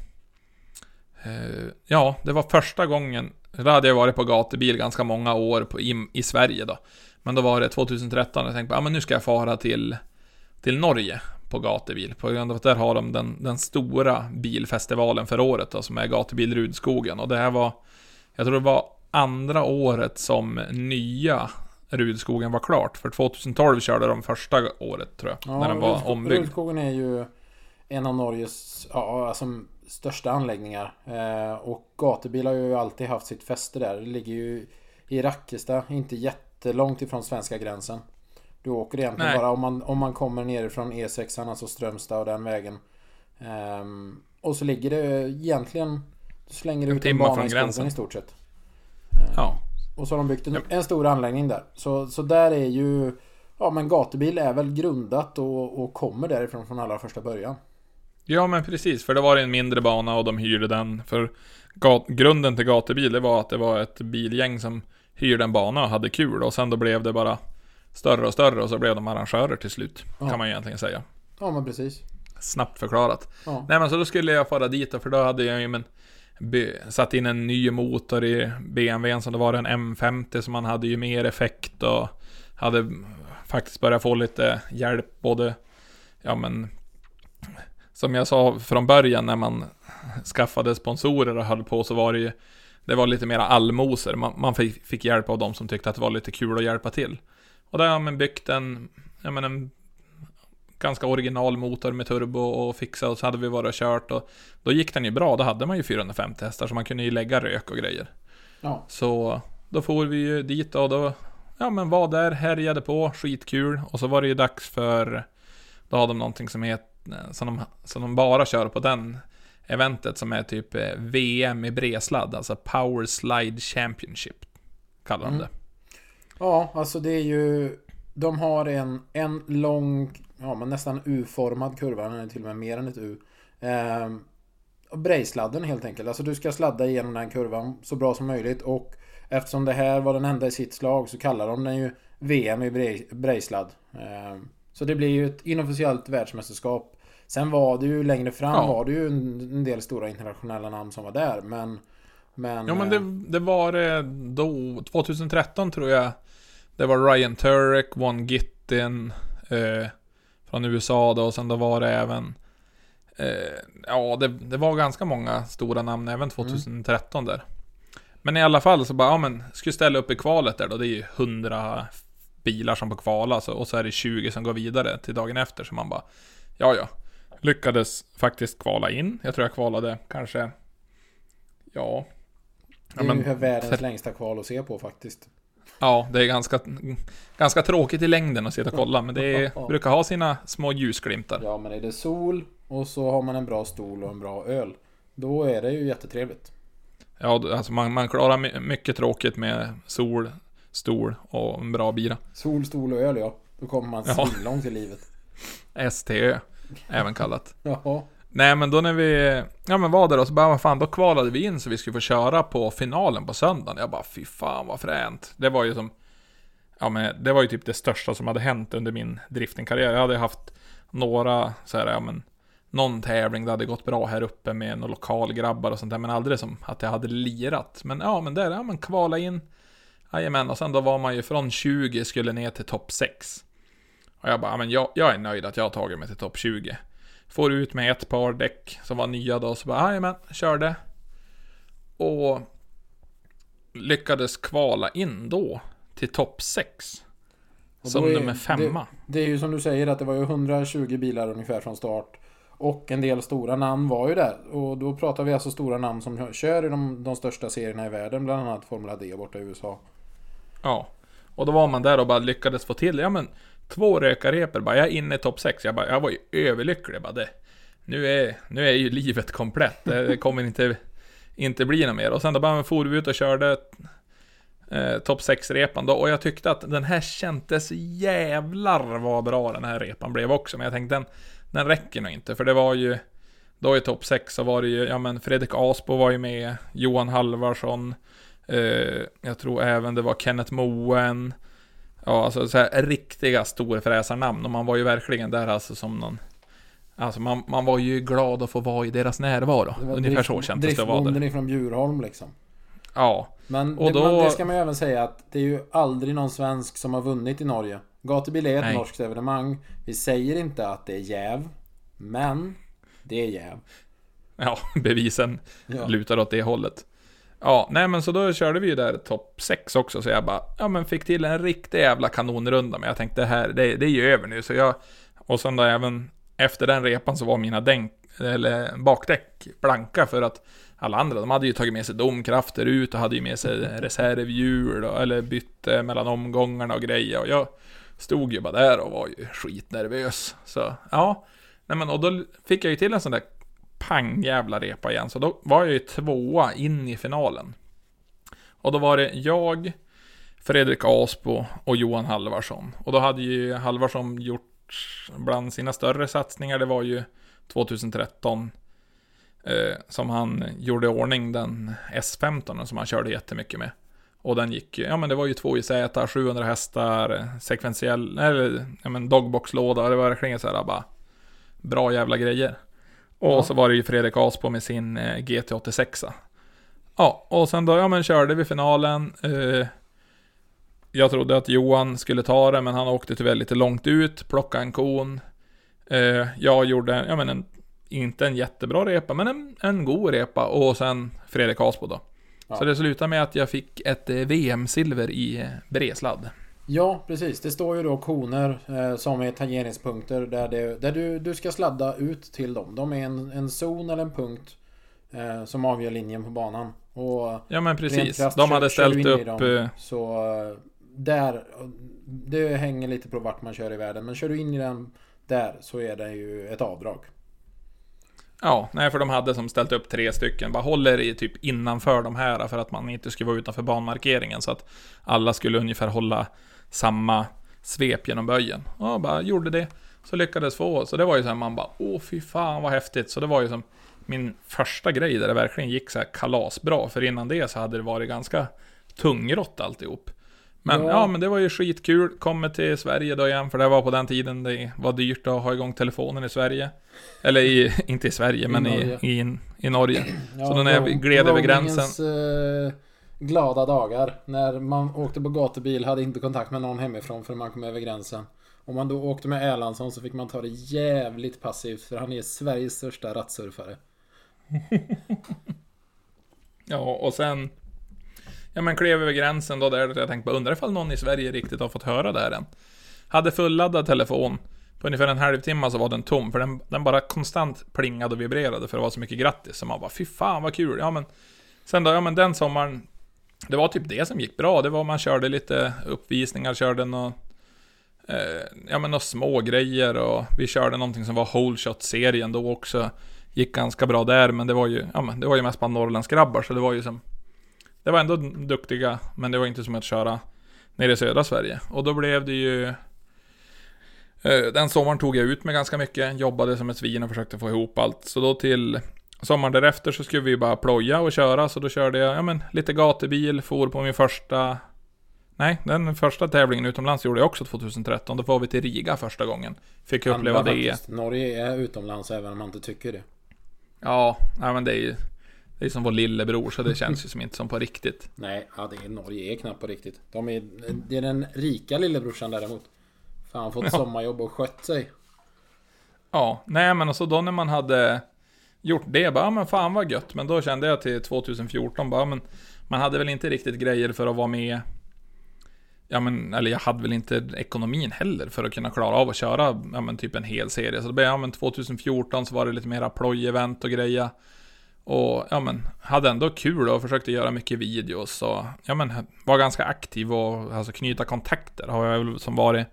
ja, det var första gången, då hade jag varit på gatubil ganska många år på, i, i Sverige då. Men då var det 2013 och jag tänkte, ja men nu ska jag fara till, till Norge på gatubil. På grund av att där har de den, den stora bilfestivalen för året då, som är gatubil Rudskogen. Och det här var, jag tror det var andra året som nya Rudskogen var klart. För 2012 körde de första året tror jag, när den var ombyggd. Rudskogen är ju en av Norges ja, alltså, största anläggningar. Eh, och gatubil har ju alltid haft sitt fäste där. Det ligger ju i Rackestad, inte jättelångt ifrån svenska gränsen. Du åker egentligen Nej. bara om man, om man kommer nerifrån E6, alltså Strömstad och den vägen. Ehm, och så ligger det egentligen... Du slänger ut en bana från i gränsen. i stort sett. Ja. Och så har de byggt en, en stor anläggning där. Så, så där är ju... Ja men gatubil är väl grundat och, och kommer därifrån från allra första början. Ja men precis, för det var en mindre bana och de hyrde den. För grunden till gatubil, det var att det var ett bilgäng som hyrde en bana och hade kul. Och sen då blev det bara större och större och så blev de arrangörer till slut. Ja. Kan man ju egentligen säga. Ja men precis. Snabbt förklarat. Ja. Nej men så då skulle jag fara dit då, för då hade jag ju men satt in en ny motor i BMWn som det var en M50 så man hade ju mer effekt och hade faktiskt börjat få lite hjälp både, ja men som jag sa från början när man skaffade sponsorer och höll på så var det ju det var lite mera allmosor. Man, man fick, fick hjälp av de som tyckte att det var lite kul att hjälpa till. Och där har man byggt en, ja men en ganska original motor med turbo och fixat och så hade vi varit och kört och då gick den ju bra. Då hade man ju 450 hästar så man kunde ju lägga rök och grejer. Ja. Så då får vi ju dit och då, ja men var där, härjade på, skitkul. Och så var det ju dags för, då har de någonting som heter, som de, som de bara kör på den eventet som är typ eh, VM i bredsladd, alltså Power Slide Championship. Kallar de Mm. det. Ja, alltså det är ju... De har en, en lång, ja men nästan U-formad kurva. Den är till och med mer än ett U. Ehm, och Brejsladden helt enkelt. Alltså du ska sladda igenom den kurvan så bra som möjligt. Och eftersom det här var den enda i sitt slag så kallar de den ju VM i Brejsladd. Ehm, så det blir ju ett inofficiellt världsmästerskap. Sen var det ju längre fram Ja. var det ju en, del stora internationella namn som var där. Men... Men... Ja men eh, det, det var det då, 2013 tror jag. Det var Ryan Turek, Von Gittin eh, från USA då, och sen då var det även eh, Ja, det, det var ganska många stora namn även 2013 där. Men i alla fall så bara, ja men, skulle ställa upp i kvalet där då, det är ju 100 bilar som får kvala, så, och så är det 20 som går vidare till dagen efter, så man bara, ja ja. Lyckades faktiskt kvala in. Jag tror jag kvalade kanske, ja. Det är ju världens längsta kval att se på faktiskt. Ja, det är ganska, ganska tråkigt i längden att sitta och kolla, men det är, brukar ha sina små ljusglimtar. Ja, men är det sol och så har man en bra stol och en bra öl. Då är det ju jättetrevligt. Ja, alltså man, man klarar my- mycket tråkigt med sol, stol och en bra bira. Sol, stol och öl ja. Då kommer man Ja. svinlångt i livet. STÖ, även kallat. Jaha. Nej men då när vi, ja men var där och så bara, vad fan, då kvalade vi in så vi skulle få köra på finalen på söndagen. Jag bara, fy fan vad fränt. Det var ju som, ja men det var ju typ det största som hade hänt under min driftingkarriär. Jag hade haft några, så här, ja men, någon tävling det hade gått bra här uppe med några lokalgrabbar och sånt där, men aldrig som att jag hade lirat. Men ja, men där, ja men kvala in. Jajamän, och sen då var man ju från 20 skulle ner till topp 6. Och jag bara, men jag, jag är nöjd att jag har tagit mig till topp 20. Får ut med ett par däck som var nya då, så bara, jajamän, körde. Och lyckades kvala in då till topp 6. Och Som är- nummer femma. Det, det är ju som du säger att det var ju 120 bilar ungefär från start. Och en del stora namn var ju där. Och då pratar vi alltså stora namn som kör i de, de största serierna i världen. Bland annat Formula D borta i USA. Ja. Och då var man där och bara lyckades få till, ja men två rökarrepor bara, jag är inne i topp 6. Jag, bara, jag var ju överlycklig bara det. Nu är, nu är ju livet komplett. Det det kommer inte, inte bli något mer. Och sen då bara for vi ut och körde eh, topp 6-repan då. Och jag tyckte att den här kändes jävlar vad bra den här repan blev också. Men jag tänkte den, den räcker nog inte. För det var ju, då i topp 6 så var det ju, ja men Fredrik Asbo var ju med, Johan Halvarsson, eh, jag tror även det var Kenneth Moen. Ja, alltså så här riktiga storfräsarnamn. Och man var ju verkligen där alltså som någon Alltså man, man var ju glad att få vara i deras närvaro. Det var Ungefär drift- så kändes det att vara där. ifrån Bjurholm liksom. Ja. Men Och det, då- det ska man ju även säga att det är ju aldrig någon svensk som har vunnit i Norge. Gatubil är ett Nej. norskt evenemang. Vi säger inte att det är jäv. Men det är jäv. Ja, bevisen Ja. lutar åt det hållet. Ja, nej men så då körde vi ju där topp 6 också, så jag bara, ja men fick till en riktig jävla kanonrunda, men jag tänkte det här, det, det är ju över nu, så jag, och sen då även efter den repan så var mina dänk, eller bakdäck blanka för att alla andra, de hade ju tagit med sig domkrafter ut och hade ju med sig reservhjul och, eller bytte mellan omgångarna och grejer och jag stod ju bara där och var ju skitnervös. Så, ja. Nej men och då fick jag ju till en sån där pang jävla repa igen. Så då var jag ju tvåa in i finalen. Och då var det jag, Fredrik Aspo och Johan Halvarsson. Och då hade ju Halvarsson gjort bland sina större satsningar, det var ju 2013 eh, som han gjorde i ordning den S15 som han körde jättemycket med. Och den gick ju, ja men det var ju 2 IZ, 700 hästar, sekventiell, eller ja men dogboxlåda, det var verkligen så här bara bra jävla grejer. Och Ja. så var det ju Fredrik Aspo med sin eh, GT86. Ja, och sen då, ja men körde vi finalen. Eh, jag trodde att Johan skulle ta det, men han åkte tyvärr lite långt ut, plockade en kon. Eh, jag gjorde, ja men en, inte en jättebra repa, men en, en god repa. Och sen Fredrik Aspo då. Ja. Så det slutade med att jag fick ett eh, VM-silver i eh, bresladd. Ja, precis. Det står ju då koner eh, som är tangeringspunkter där, det, där du, du ska sladda ut till dem. De är en, en zon eller en punkt eh, som avgör linjen på banan. Och Ja men precis. krasst De hade kör ställt upp... dem, eh, Så eh, där, det hänger lite på vart man kör i världen. Men kör du in i den där så är det ju ett avdrag. Ja, nej för de hade som ställt upp tre stycken. Bara håller i typ innanför de här för att man inte skulle vara utanför banmarkeringen. Så att alla skulle ungefär hålla samma svep genom böjen. Och bara gjorde det. Så lyckades få. Så det var ju så här man bara åh fy fan vad häftigt. Så det var ju som min första grej där det verkligen gick så här kalasbra. För innan det så hade det varit ganska tungrott alltihop. Men Ja. ja. men det var ju skitkul. Kommer till Sverige då igen, för det var på den tiden det var dyrt att ha igång telefonen i Sverige. Eller i, inte i Sverige, I men Norge. i, i, i Norge. Ja, Så då när ro- gled över gränsen. eh, glada dagar. När man åkte på gatubil, hade inte kontakt med någon hemifrån förrän man kom över gränsen. Om man då åkte med Erlandsson så fick man ta det jävligt passivt för han är Sveriges största rattsurfare. Ja, och sen... Ja men klev över gränsen då där jag tänkte bara undrar ifall någon i Sverige riktigt har fått höra det här än. Hade fulladdad telefon. På ungefär en halvtimme så var den tom, för den, den bara konstant plingade och vibrerade för det var så mycket grattis. Så man bara fy fan vad kul. Ja men... Sen då, ja men den sommaren det var typ det som gick bra. Det var man körde lite uppvisningar, körde något, eh, ja men några små grejer och vi körde någonting som var whole shot-serien då också. Gick ganska bra där, men det var ju, ja men det var ju mest bara Norrlandsgrabbar, så det var ju som... Det var ändå duktiga, men det var inte som att köra nere i södra Sverige. Och då blev det ju... eh, Den sommaren tog jag ut mig ganska mycket, jobbade som ett svin och försökte få ihop allt. Så då till sommaren därefter så skulle vi bara ploja och köra, så då körde jag, ja men, lite gatubil, for på min första... Nej, den första tävlingen utomlands gjorde jag också 2013. Då var vi till Riga första gången. Fick uppleva Andra det. faktiskt. Norge är utomlands även om man inte tycker det. Ja, nej men det är ju... Det är som vår lillebror, så det känns ju som inte som på riktigt. Nej, ja, det är, Norge är knappt på riktigt. De är, det är den rika lillebrorsan däremot. Fan, fått Ja. sommarjobb och skött sig. Ja, nej men alltså då när man hade gjort det, bara, ja, men fan vad gött. Men då kände jag till 2014, bara, men man hade väl inte riktigt grejer för att vara med. Ja men, eller jag hade väl inte ekonomin heller för att kunna klara av att köra, ja men typ en hel serie. Så då blev, ja men 2014 så var det lite mera ploj-event och greja. Och ja men, hade ändå kul och försökte göra mycket videos och ja men, var ganska aktiv och alltså knyta kontakter har jag väl som varit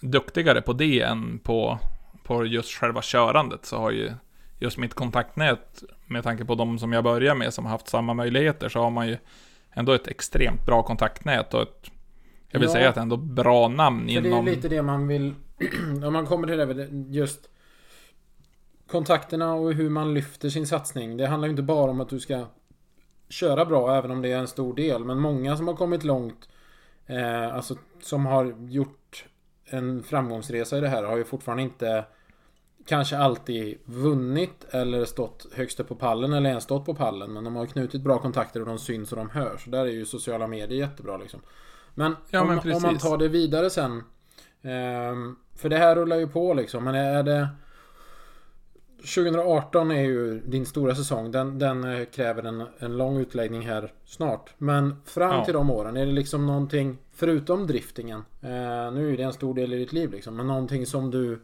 duktigare på det än på, på just själva körandet så har ju just mitt kontaktnät med tanke på de som jag börjar med som har haft samma möjligheter så har man ju ändå ett extremt bra kontaktnät och ett jag vill Ja. säga att ändå bra namn För det är inom... lite det man vill... Om man kommer till det, just kontakterna och hur man lyfter sin satsning. Det handlar ju inte bara om att du ska köra bra, även om det är en stor del. Men många som har kommit långt, eh, alltså som har gjort en framgångsresa i det här, har ju fortfarande inte kanske alltid vunnit eller stått högst upp på pallen eller ens stått på pallen. Men de har knutit bra kontakter och de syns och de hörs. Så där är ju sociala medier jättebra liksom. Men, Ja, om, men om man tar det vidare sen. ehm, för det här rullar ju på liksom. Men är det... 2018 är ju din stora säsong. Den, den eh, kräver en, en lång utläggning här snart. Men fram Ja. till de åren, är det liksom någonting förutom driftingen? Eh, nu är det en stor del i ditt liv liksom. Men någonting som du...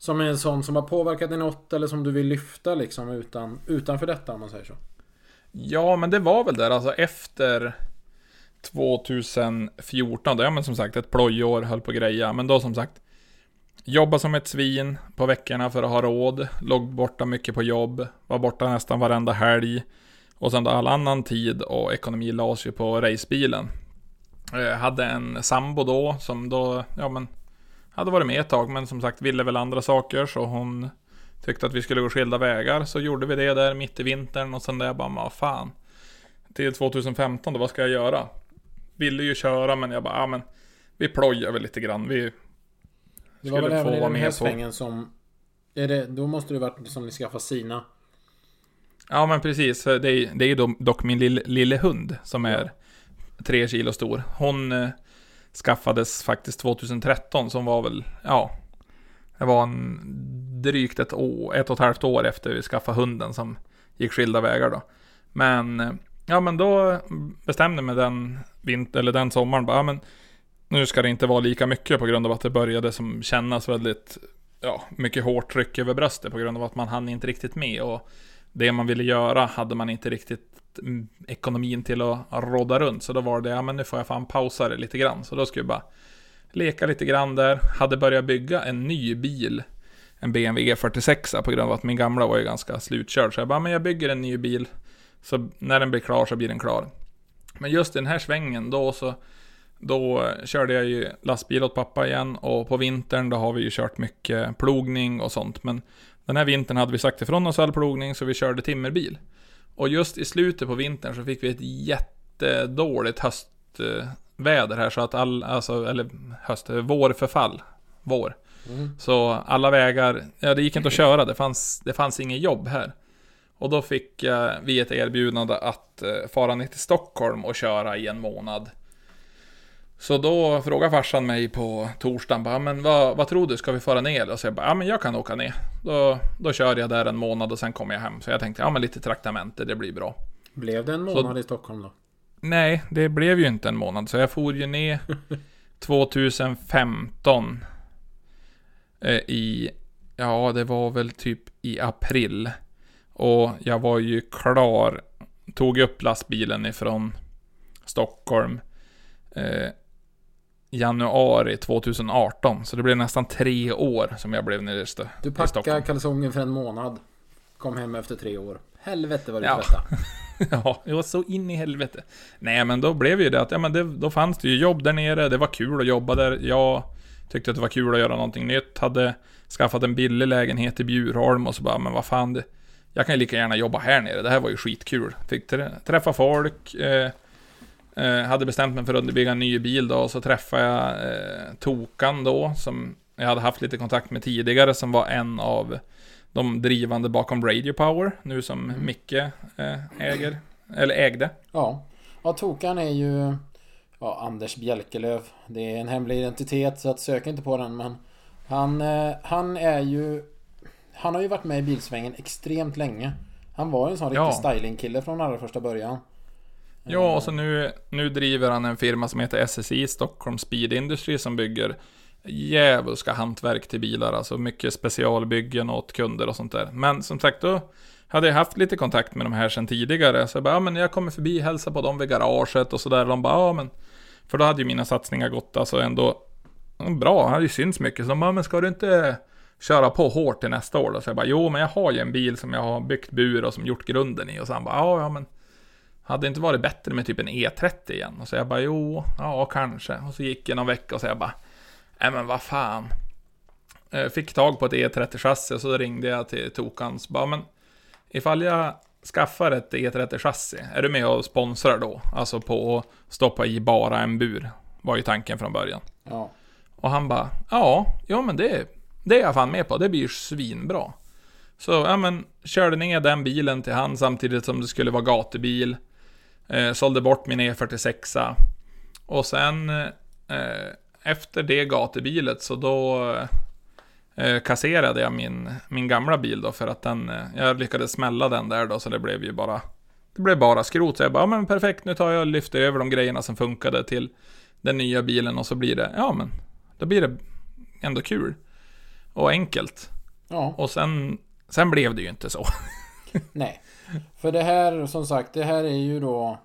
Som är en sån som har påverkat dig något eller som du vill lyfta liksom utan, utanför detta om man säger så. Ja, men det var väl där alltså efter 2014, då, ja men som sagt ett plojår, höll på att greja, men då som sagt Jobba som ett svin på veckorna för att ha råd, låg borta mycket på jobb, var borta nästan varenda helg och sen då all annan tid och ekonomi lades ju på racebilen. Jag hade en sambo då som då, ja men hade varit med ett tag men som sagt ville väl andra saker så hon tyckte att vi skulle gå skilda vägar så gjorde vi det där mitt i vintern och sen där jag bara, vad fan. Till 2015 då, vad ska jag göra? Ville ju köra men jag bara, ja men vi plojar väl lite grann. Vi Det var väl även i den här svängen som... Är det, då måste det varit som ni skaffade sina. Ja men precis, det är, det är ju do- dock min lille, lille hund som är tre kilo stor. Hon eh, skaffades faktiskt 2013 som var väl, ja, det var en drygt ett, år, ett och ett halvt år efter vi skaffade hunden som gick skilda vägar då. Men, ja men då bestämde mig den vinter, eller den sommaren bara, ja, men nu ska det inte vara lika mycket på grund av att det började som kännas väldigt, ja, mycket hårt tryck över bröstet på grund av att man hann inte riktigt med och det man ville göra hade man inte riktigt Mm, ekonomin till att rodda runt. Så då var det, ja men nu får jag fan pausa det lite grann. Så då skulle jag bara leka lite grann där. Hade börjat bygga en ny bil. En BMW E46 på grund av att min gamla var ju ganska slutkörd. Så jag bara, men jag bygger en ny bil. Så när den blir klar så blir den klar. Men just i den här svängen då så då körde jag ju lastbil åt pappa igen och på vintern då har vi ju kört mycket plogning och sånt. Men den här vintern hade vi sagt ifrån oss all plogning så vi körde timmerbil. Och just i slutet på vintern så fick vi ett jättedåligt höstväder här så att all, alltså, eller höst, vårförfall. Vår. Mm. Så alla vägar, ja det gick inte att köra, det fanns, det fanns inget jobb här. Och då fick eh, vi ett erbjudande att eh, fara ner till Stockholm och köra i en månad. Så då frågade farsan mig på torsdagen, bara, men vad, vad tror du, ska vi fara ner? Och så jag bara, ja men jag kan åka ner. Då, då kör jag där en månad och sen kommer jag hem. Så jag tänkte, ja men lite traktamente, det blir bra. Blev det en Så- månad i Stockholm då? Nej, det blev ju inte en månad, så jag for ju ner 2015 eh, i, ja det var väl typ i april. Och jag var ju klar tog upp lastbilen ifrån Stockholm eh, januari 2018. Så det blev nästan tre år som jag blev nere i, Stö- Du packade Stockholm. kalsonger för en månad. Kom hem efter tre år. Helvete vad du Ja. Ja, det var så in i helvete. Nej, men då blev ju det att, ja men det, då fanns det ju jobb där nere, det var kul att jobba där. Jag tyckte att det var kul att göra någonting nytt, hade skaffat en billig lägenhet i Bjurholm och så bara, men vad fan, det, jag kan ju lika gärna jobba här nere, det här var ju skitkul. Fick trä- träffa folk, eh, eh, hade bestämt mig för att bygga en ny bil då, och så träffade jag eh, Tokan då, som jag hade haft lite kontakt med tidigare, som var en av de drivande bakom Radio Power, nu som Micke eh, äger, eller ägde. Ja. Ja, Tokan är ju... Ja, Anders Bjälkelöv. Det är en hemlig identitet så att sök inte på den men... Han, eh, han är ju... Han har ju varit med i bilsvängen extremt länge. Han var ju en sån Ja. riktig stylingkille från allra första början. Ja, och så nu, nu driver han en firma som heter SSI, Stockholm Speed Industry, som bygger djävulska hantverk till bilar, alltså mycket specialbyggen åt kunder och sånt där. Men som sagt, då hade jag haft lite kontakt med de här sedan tidigare, så jag bara, ja men jag kommer förbi, hälsa på dem vid garaget och sådär. De bara, ja men... För då hade ju mina satsningar gått alltså ändå bra, han hade ju synts mycket. Så de bara, men ska du inte köra på hårt till nästa år då? Så jag bara, jo men jag har ju en bil som jag har byggt bur och som gjort grunden i. Och så han bara, ja ja men hade det inte varit bättre med typ en E30 igen? Och så jag bara, jo, ja kanske. Och så gick det någon vecka och så jag bara, nej men vad fan. Eh, Fick tag på ett E30-chassi och så ringde jag till Tokans. Bara, men ifall jag skaffar ett E30-chassi, är du med och sponsrar då? Alltså på att stoppa i bara en bur, var ju tanken från början. Ja. Och han bara, ja, ja men det, det är jag fan med på, det blir ju svinbra. Så, ja men, körde ner den bilen till han samtidigt som det skulle vara gatubil. Eh, sålde bort min E46. Och sen, eh, efter det gatubilet så då eh, kasserade jag min, min gamla bil då för att den, eh, jag lyckades smälla den där då så det blev ju bara, det blev bara skrot. Så jag bara, ja men perfekt, nu tar jag och lyfter över de grejerna som funkade till den nya bilen och så blir det, ja men, då blir det ändå kul. Och enkelt. Ja. Och sen, sen blev det ju inte så. Nej. För det här, som sagt, det här är ju då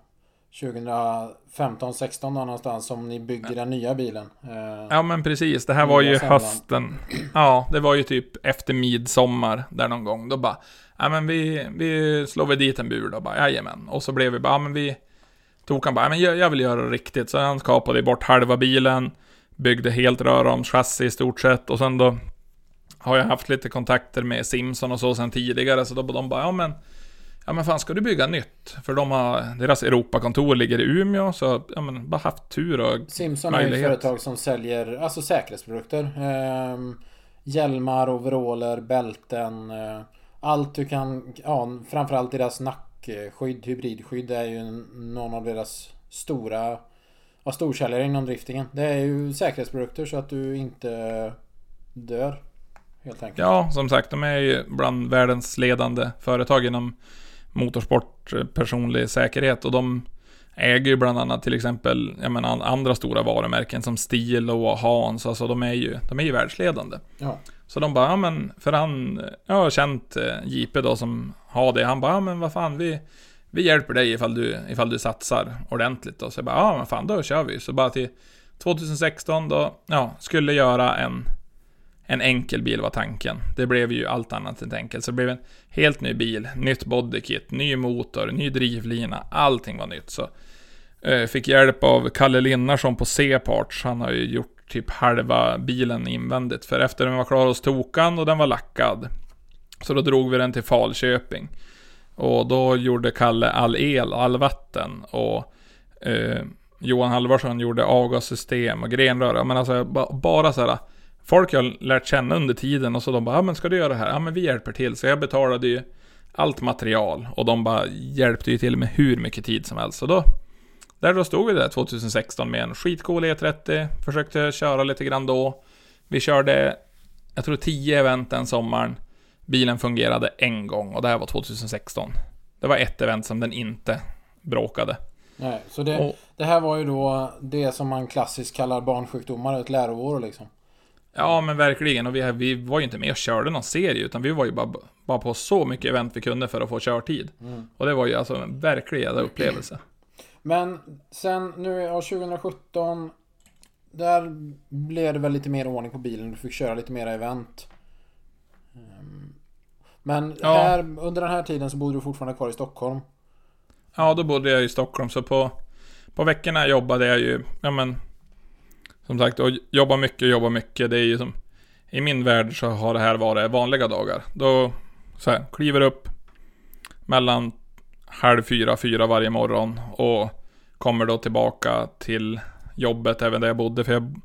2015-16 då någonstans som ni bygger den nya bilen. Eh, Ja men precis, det här var ju hösten. Ja, det var ju typ efter midsommar där någon gång. Då bara, ja men vi, vi slår väl dit en bur då, bara jajamän. Och så blev vi bara, ja men vi tog han bara, ja, men jag, jag vill göra det riktigt. Så han kapade bort halva bilen, byggde helt röromschassi i stort sett. Och sen då har jag haft lite kontakter med Simson och så sen tidigare. Så då de bara, ja men Ja men fan ska du bygga nytt? För de har, deras Europakontor ligger i Umeå, så ja men bara haft tur och Simson är ju ett möjlighet. företag som säljer alltså säkerhetsprodukter. Ehm, hjälmar, overaller, bälten. eh, allt du kan, ja framförallt deras nackskydd, hybridskydd är ju någon av deras stora ja, storsäljare inom driftingen. Det är ju säkerhetsprodukter så att du inte dör. Helt enkelt. Ja, som sagt, de är ju bland världens ledande företag inom motorsport, personlig säkerhet och de äger ju bland annat till exempel, jag menar, andra stora varumärken som Stilo och Hans, alltså de är ju, de är ju världsledande. Ja. Så de bara, ja men, för han, jag har känt eh, JP då som har det, han bara, ja men vad fan, vi, vi hjälper dig ifall du, ifall du satsar ordentligt då. Så jag bara, ja men fan, då kör vi. Så bara till 2016 då, ja, skulle göra en, en enkel bil var tanken. Det blev ju allt annat än enkelt. Så det blev en helt ny bil, nytt bodykit, ny motor, ny drivlina, allting var nytt. Så eh, fick hjälp av Kalle Linnarsson på C-parts. Han har ju gjort typ halva bilen invändigt. För efter den var klar hos Tokan och den var lackad. Så då drog vi den till Falköping. Och då gjorde Kalle all el, all vatten och eh, Johan Halvarsson gjorde avgassystem och grenrör. Ja, Men alltså ba, bara så här. Folk jag lärt känna under tiden och så de bara, ja men ska du göra det här? Ja men vi hjälper till. Så jag betalade ju allt material och de bara hjälpte ju till med hur mycket tid som helst. Så då, där då stod vi där 2016 med en skitcool E30, försökte köra lite grann då. Vi körde, jag tror 10 event den sommaren. Bilen fungerade en gång och det här var 2016. Det var ett event som den inte bråkade. Nej, så det, Och, det här var ju då det som man klassiskt kallar barnsjukdomar, ett läroår liksom. Ja, men verkligen. Och vi, vi var ju inte med och körde någon serie, utan vi var ju bara, bara på så mycket event vi kunde för att få körtid. Mm. Och det var ju alltså en verklig jävla upplevelse. Men sen nu, ja, 2017 Där blev det väl lite mer ordning på bilen. Du fick köra lite mera event. Ehm, Men Ja. här, under den här tiden så bodde du fortfarande kvar i Stockholm. Ja, då bodde jag i Stockholm, så på, på veckorna jobbade jag ju, ja men, som sagt, och jobba mycket, jobba mycket, det är ju som, i min värld så har det här varit vanliga dagar. Då, så här, kliver upp mellan halv fyra, fyra varje morgon och kommer då tillbaka till jobbet, även där jag bodde, för jag,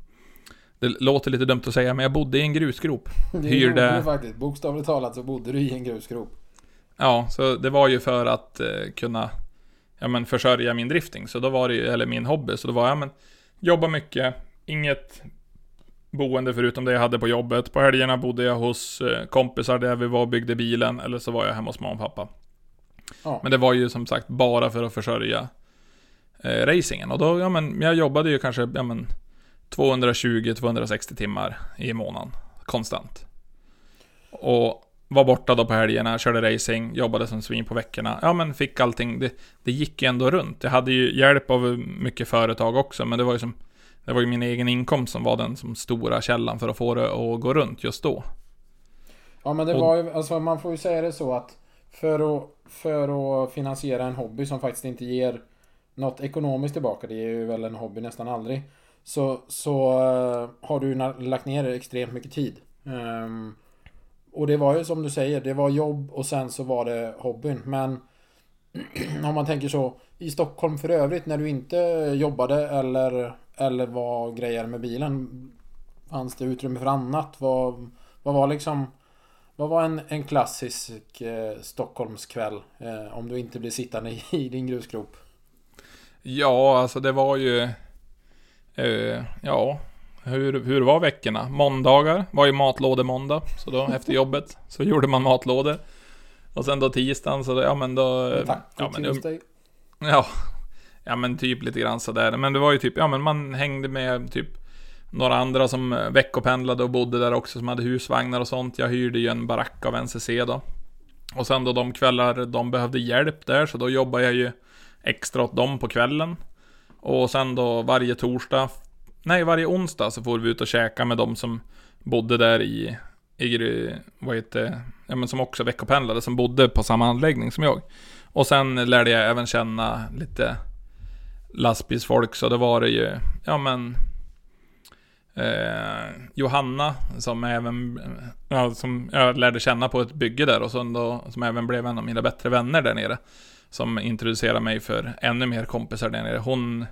det låter lite dumt att säga, men jag bodde i en grusgrop. Det Hyrde- du faktiskt. Bokstavligt talat så bodde du i en grusgrop. Ja, så det var ju för att eh, kunna ja, men försörja min drifting. Så då var det ju, eller min hobby, så då var jag men jobba mycket, inget boende förutom det jag hade på jobbet. På helgerna bodde jag hos eh, kompisar där vi var och byggde bilen, eller så var jag hemma hos mamma och pappa. Ja. Men det var ju som sagt bara för att försörja eh, racingen. Och då, ja men, jag jobbade ju kanske, ja men 220-260 timmar i månaden, konstant. Och var borta då på helgerna, körde racing, jobbade som svin på veckorna. Ja men fick allting, det, det gick ju ändå runt. Jag hade ju hjälp av mycket företag också, men det var ju som det var ju min egen inkomst som var den som stora källan för att få det att gå runt just då. Ja men det var ju, alltså man får ju säga det så att för att, för att finansiera en hobby som faktiskt inte ger något ekonomiskt tillbaka, det är ju väl en hobby nästan aldrig. Så, så eh, har du lagt ner extremt mycket tid. Ehm, och det var ju som du säger, det var jobb och sen så var det hobbyn. Men om man tänker så, i Stockholm för övrigt när du inte jobbade eller, eller var grejer med bilen, fanns det utrymme för annat? Vad, vad var liksom vad var en, en klassisk eh, Stockholmskväll eh, om du inte blir sittande i, i din grusgrop? Ja, alltså det var ju... Eh, ja, hur, hur var veckorna? Måndagar var ju matlådemåndag. Så då efter jobbet så gjorde man matlådor. Och sen då tisdagen så, då- ja men då... Tack ja, men, um, ja, ja men typ lite grann sådär. Men det var ju typ, ja men man hängde med typ några andra som eh, veckopendlade och bodde där också som hade husvagnar och sånt. Jag hyrde ju en barack av NCC då. Och sen då de kvällar de behövde hjälp där så då jobbade jag ju extra åt dem på kvällen. Och sen då varje torsdag, nej varje onsdag så får vi ut och käka med de som bodde där i, i Gry- vad heter det? ja men som också veckopendlade, som bodde på samma anläggning som jag. Och sen lärde jag även känna lite lastbilsfolk, så det var det ju, ja men eh, Johanna som även, ja, som jag lärde känna på ett bygge där och sen då, som även blev en av mina bättre vänner där nere. Som introducerade mig för ännu mer kompisar där nere. Hon,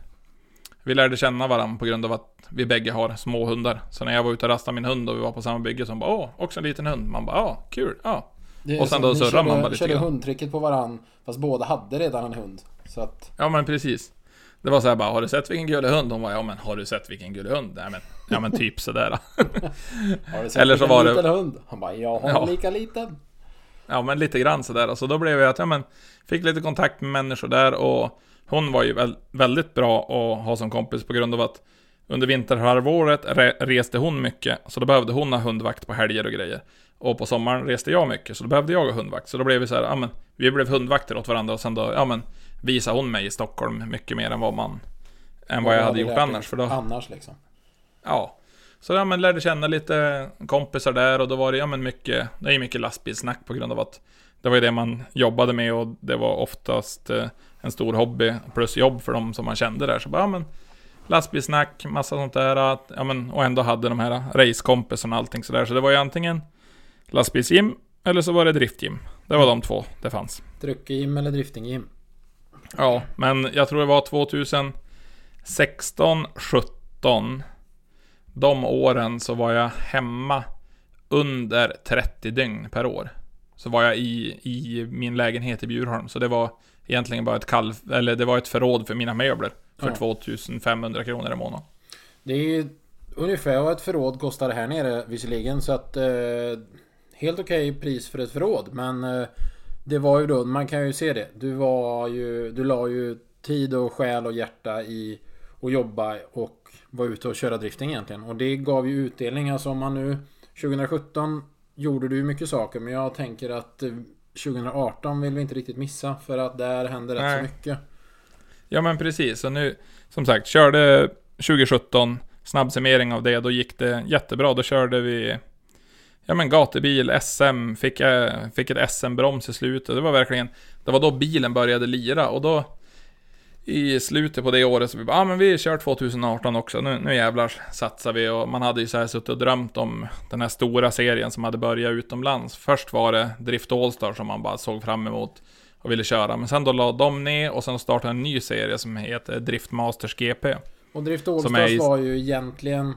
vi lärde känna varandra på grund av att vi bägge har små hundar. Så när jag var ute och rastade min hund och vi var på samma bygge så hon bara åh, också en liten hund. Man bara ja, kul, ja. Och sen som då körde, man bara lite körde grann. hundtricket på varann fast båda hade redan en hund. Så att, Ja men precis. Det var så här bara, har du sett vilken gullig hund? Hon var ja men har du sett vilken gullig hund? Nej men, ja men typ sådär. har du sett Eller så vilken var det- liten hund? Han bara, jag har Ja. lika liten. Ja men lite grann sådär. Så då blev jag att, ja men, fick lite kontakt med människor där och hon var ju väl, väldigt bra att ha som kompis på grund av att under vinterhalvåret re, reste hon mycket, så då behövde hon ha hundvakt på helger och grejer. Och på sommaren reste jag mycket, så då behövde jag ha hundvakt. Så då blev vi så här, ja men, vi blev hundvakter åt varandra och sen då, ja men, visade hon mig i Stockholm mycket mer än vad man, än vad jag hade gjort annars. För då, Annars liksom. Ja. Så ja, men lärde känna lite kompisar där och då var det ja, men mycket, det är mycket lastbilssnack på grund av att det var ju det man jobbade med och det var oftast eh, en stor hobby plus jobb för de som man kände där. Så bara, ja men lastbilssnack, massa sånt där. Att, ja, men, och ändå hade de här racekompisarna och allting sådär. Så det var ju antingen lastbilsgym eller så var det driftgym. Det var de två det fanns. Tryckgym eller driftinggym. Ja, men jag tror det var 2016, 17 De åren så var jag hemma under 30 dygn per år. Så var jag i, i min lägenhet i Bjurholm. Så det var egentligen bara ett kalv, eller det var ett förråd för mina möbler. För Ja. 2500 kronor i månaden. Det är ju ungefär vad ett förråd kostar här nere visserligen. Så att... Eh, helt okej pris för ett förråd. Men eh, det var ju då, man kan ju se det. Du var ju, du la ju tid och själ och hjärta i och jobba och vara ute och köra drifting egentligen. Och det gav ju utdelning. Alltså om man nu 2017 gjorde du mycket saker men jag tänker att eh, 2018 vill vi inte riktigt missa för att där händer rätt Nej. så mycket. Ja men precis, och nu som sagt, körde 2017, snabbsummering av det, då gick det jättebra. Då körde vi Ja men gatubil, SM, fick, eh, fick ett SM-broms i slutet. Det var verkligen, det var då bilen började lira och då i slutet på det året så vi bara, ah, men vi kör 2018 också, nu, nu jävlar satsar vi och man hade ju så här suttit och drömt om den här stora serien som hade börjat utomlands. Först var det Drift Allstar som man bara såg fram emot och ville köra, men sen då la de ner och sen startade en ny serie som heter Drift Masters GP. Och Drift Allstars är i- var ju egentligen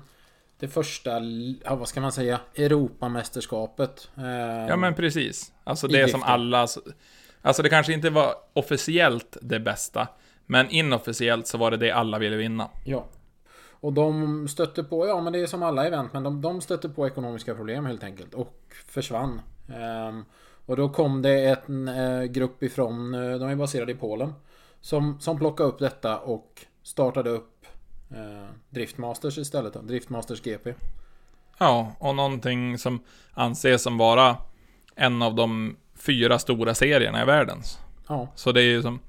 det första, ja, vad ska man säga, Europamästerskapet. Eh, Ja men precis. Alltså det som alla... Alltså det kanske inte var officiellt det bästa. Men inofficiellt så var det det alla ville vinna. Ja. Och de stötte på, ja men det är som alla event, men de, de stötte på ekonomiska problem helt enkelt. Och försvann. Ehm, och då kom det en eh, grupp ifrån, eh, de är baserade i Polen. Som, som plockade upp detta och startade upp eh, Driftmasters istället. Då, Driftmasters GP. Ja, och någonting som anses som vara en av de fyra stora serierna i världen. Ja, Så det är ju som...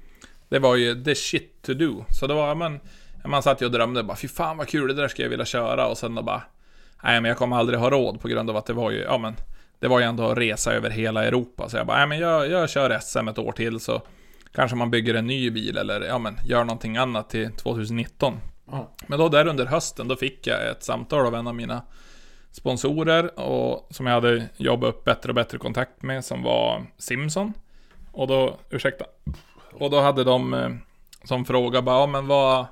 Det var ju the shit to do. Så det var, men... Man satt ju och drömde bara, fy fan vad kul, det där skulle jag vilja köra. Och sen då bara... Nej men jag kommer aldrig ha råd på grund av att det var ju, ja men... Det var ju ändå att resa över hela Europa. Så jag bara, nej men jag, jag kör SM ett år till så... Kanske man bygger en ny bil eller, ja men, gör någonting annat till 2019. Ja, Men då där under hösten, då fick jag ett samtal av en av mina sponsorer och som jag hade jobbat upp bättre och bättre kontakt med som var Simson. Och då, ursäkta. Och då hade de eh, som fråga bara, ja men vad,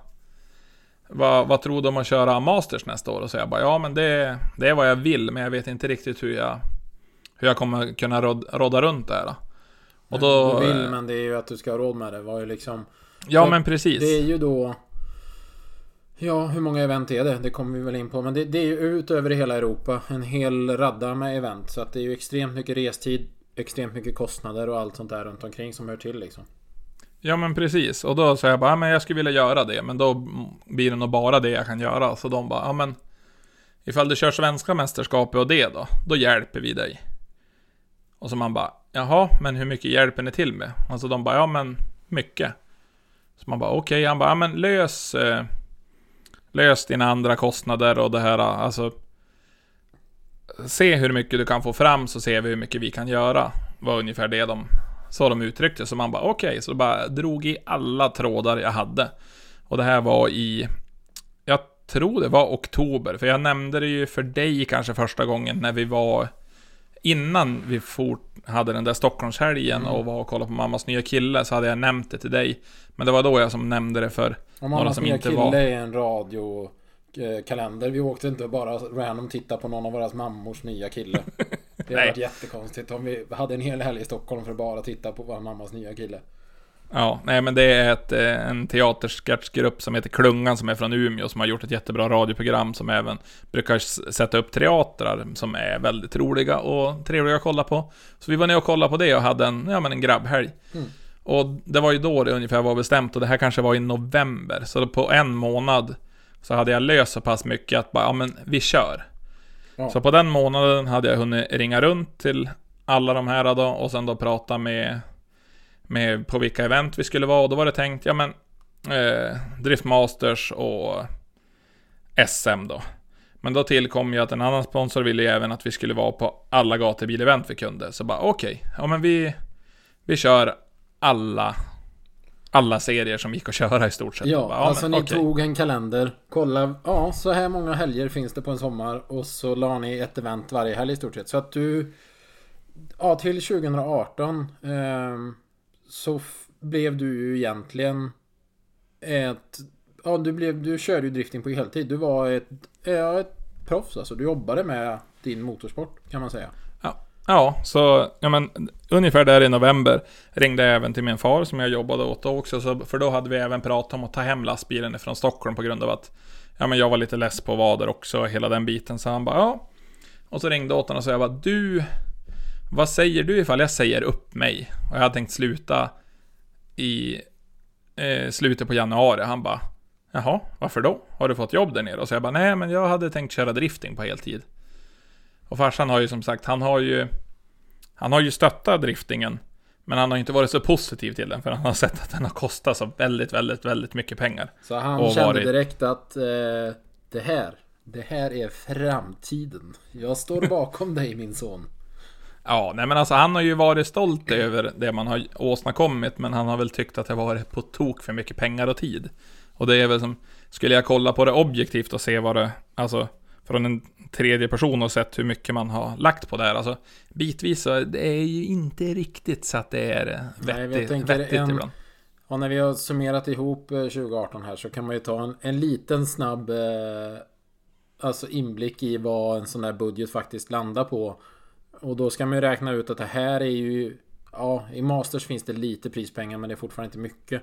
vad, vad tror du om att köra Masters nästa år? Och så jag bara, ja men det, det är vad jag vill, men jag vet inte riktigt hur jag, hur jag kommer kunna rod, rodda runt det här. Då. Och då, du vill men det är ju att du ska ha råd med det. Var ju liksom... ja men precis. Det är ju då... Ja, hur många event är det? Det kommer vi väl in på. Men det, det är ju ut över hela Europa. En hel radda med event. Så att det är ju extremt mycket restid. Extremt mycket kostnader och allt sånt där runt omkring som hör till liksom. Ja men precis, och då sa jag bara, ja, men jag skulle vilja göra det, men då blir det nog bara det jag kan göra. Så de bara, ja men ifall du kör svenska mästerskapet och det då, då hjälper vi dig. Och så man bara, jaha, men hur mycket hjälper ni till med? Alltså de bara, ja men mycket. Så man bara, okej, han bara, ja men lös, eh, lös dina andra kostnader och det här, alltså. Se hur mycket du kan få fram så ser vi hur mycket vi kan göra. Var ungefär det de så de uttryckte Så man bara okej, så bara drog i alla trådar jag hade. Och det här var i, jag tror det var oktober, för jag nämnde det ju för dig kanske första gången när vi var, innan vi fort hade den där Stockholmshelgen och var och kollade på mammas nya kille, så hade jag nämnt det till dig. Men det var då jag som nämnde det för Om mammas som inte kille var... är en radio eh. Vi åkte inte bara random titta på någon av våras mammors nya kille. Det hade varit jättekonstigt om vi hade en hel helg i Stockholm för att bara titta på vår mammas nya kille. Ja, nej men det är ett, eh, en teatersketchgrupp som heter Klungan som är från Umeå som har gjort ett jättebra radioprogram som även brukar sätta upp teatrar som är väldigt roliga och trevliga att kolla på. Så vi var ner och kollade på det och hade en, ja men en grabbhelg. Mm. Och det var ju då det ungefär var bestämt och det här kanske var i november. Så på en månad så hade jag löst så pass mycket att bara, ja men vi kör. Ja. Så på den månaden hade jag hunnit ringa runt till alla de här då och sen då prata med med på vilka event vi skulle vara och då var det tänkt, ja men eh, Driftmasters och SM då. Men då tillkom ju att en annan sponsor ville ju även att vi skulle vara på alla gatubil-event vi kunde. Så bara okej, ja men vi, vi kör alla, alla serier som gick att köra i stort sett. Ja, bara, alltså men ni okej. tog en kalender, kolla, ja så här många helger finns det på en sommar och så la ni ett event varje helg i stort sett. Så att du, ja till 2018 ehm, så blev du ju egentligen ett, ja du blev, du körde ju drifting på heltid. Du var ett, ja, ett proffs alltså. Du jobbade med din motorsport kan man säga. Ja, så ja, men, ungefär där i november ringde jag även till min far som jag jobbade åt då också. Så, för då hade vi även pratat om att ta hem lastbilen från Stockholm på grund av att ja, men jag var lite less på vader också, hela den biten. Så han bara ja. Och så ringde jag åt honom och sa jag bara du, vad säger du ifall jag säger upp mig? Och jag hade tänkt sluta i eh, slutet på januari. Han bara Jaha, varför då? Har du fått jobb där nere? Och så jag bara, nej men jag hade tänkt köra drifting på heltid. Och farsan har ju som sagt, han har ju... Han har ju stöttat driftingen. Men han har inte varit så positiv till den, för han har sett att den har kostat så väldigt, väldigt, väldigt mycket pengar. Så han kände varit- direkt att eh, det här, det här är framtiden. Jag står bakom dig min son. Ja, nej men alltså han har ju varit stolt över det man har åstadkommit, men han har väl tyckt att det har varit på tok för mycket pengar och tid. Och det är väl som, skulle jag kolla på det objektivt och se vad det, alltså från en tredje person och sett hur mycket man har lagt på det här, alltså bitvis så det är ju inte riktigt så att det är Nej, vettigt, tänker vettigt en- ibland. Och när vi har summerat ihop eh, 2018 här så kan man ju ta en, en liten snabb eh, Alltså inblick i vad en sån där budget faktiskt landar på. Och då ska man ju räkna ut att det här är ju Ja, i Masters finns det lite prispengar men det är fortfarande inte mycket.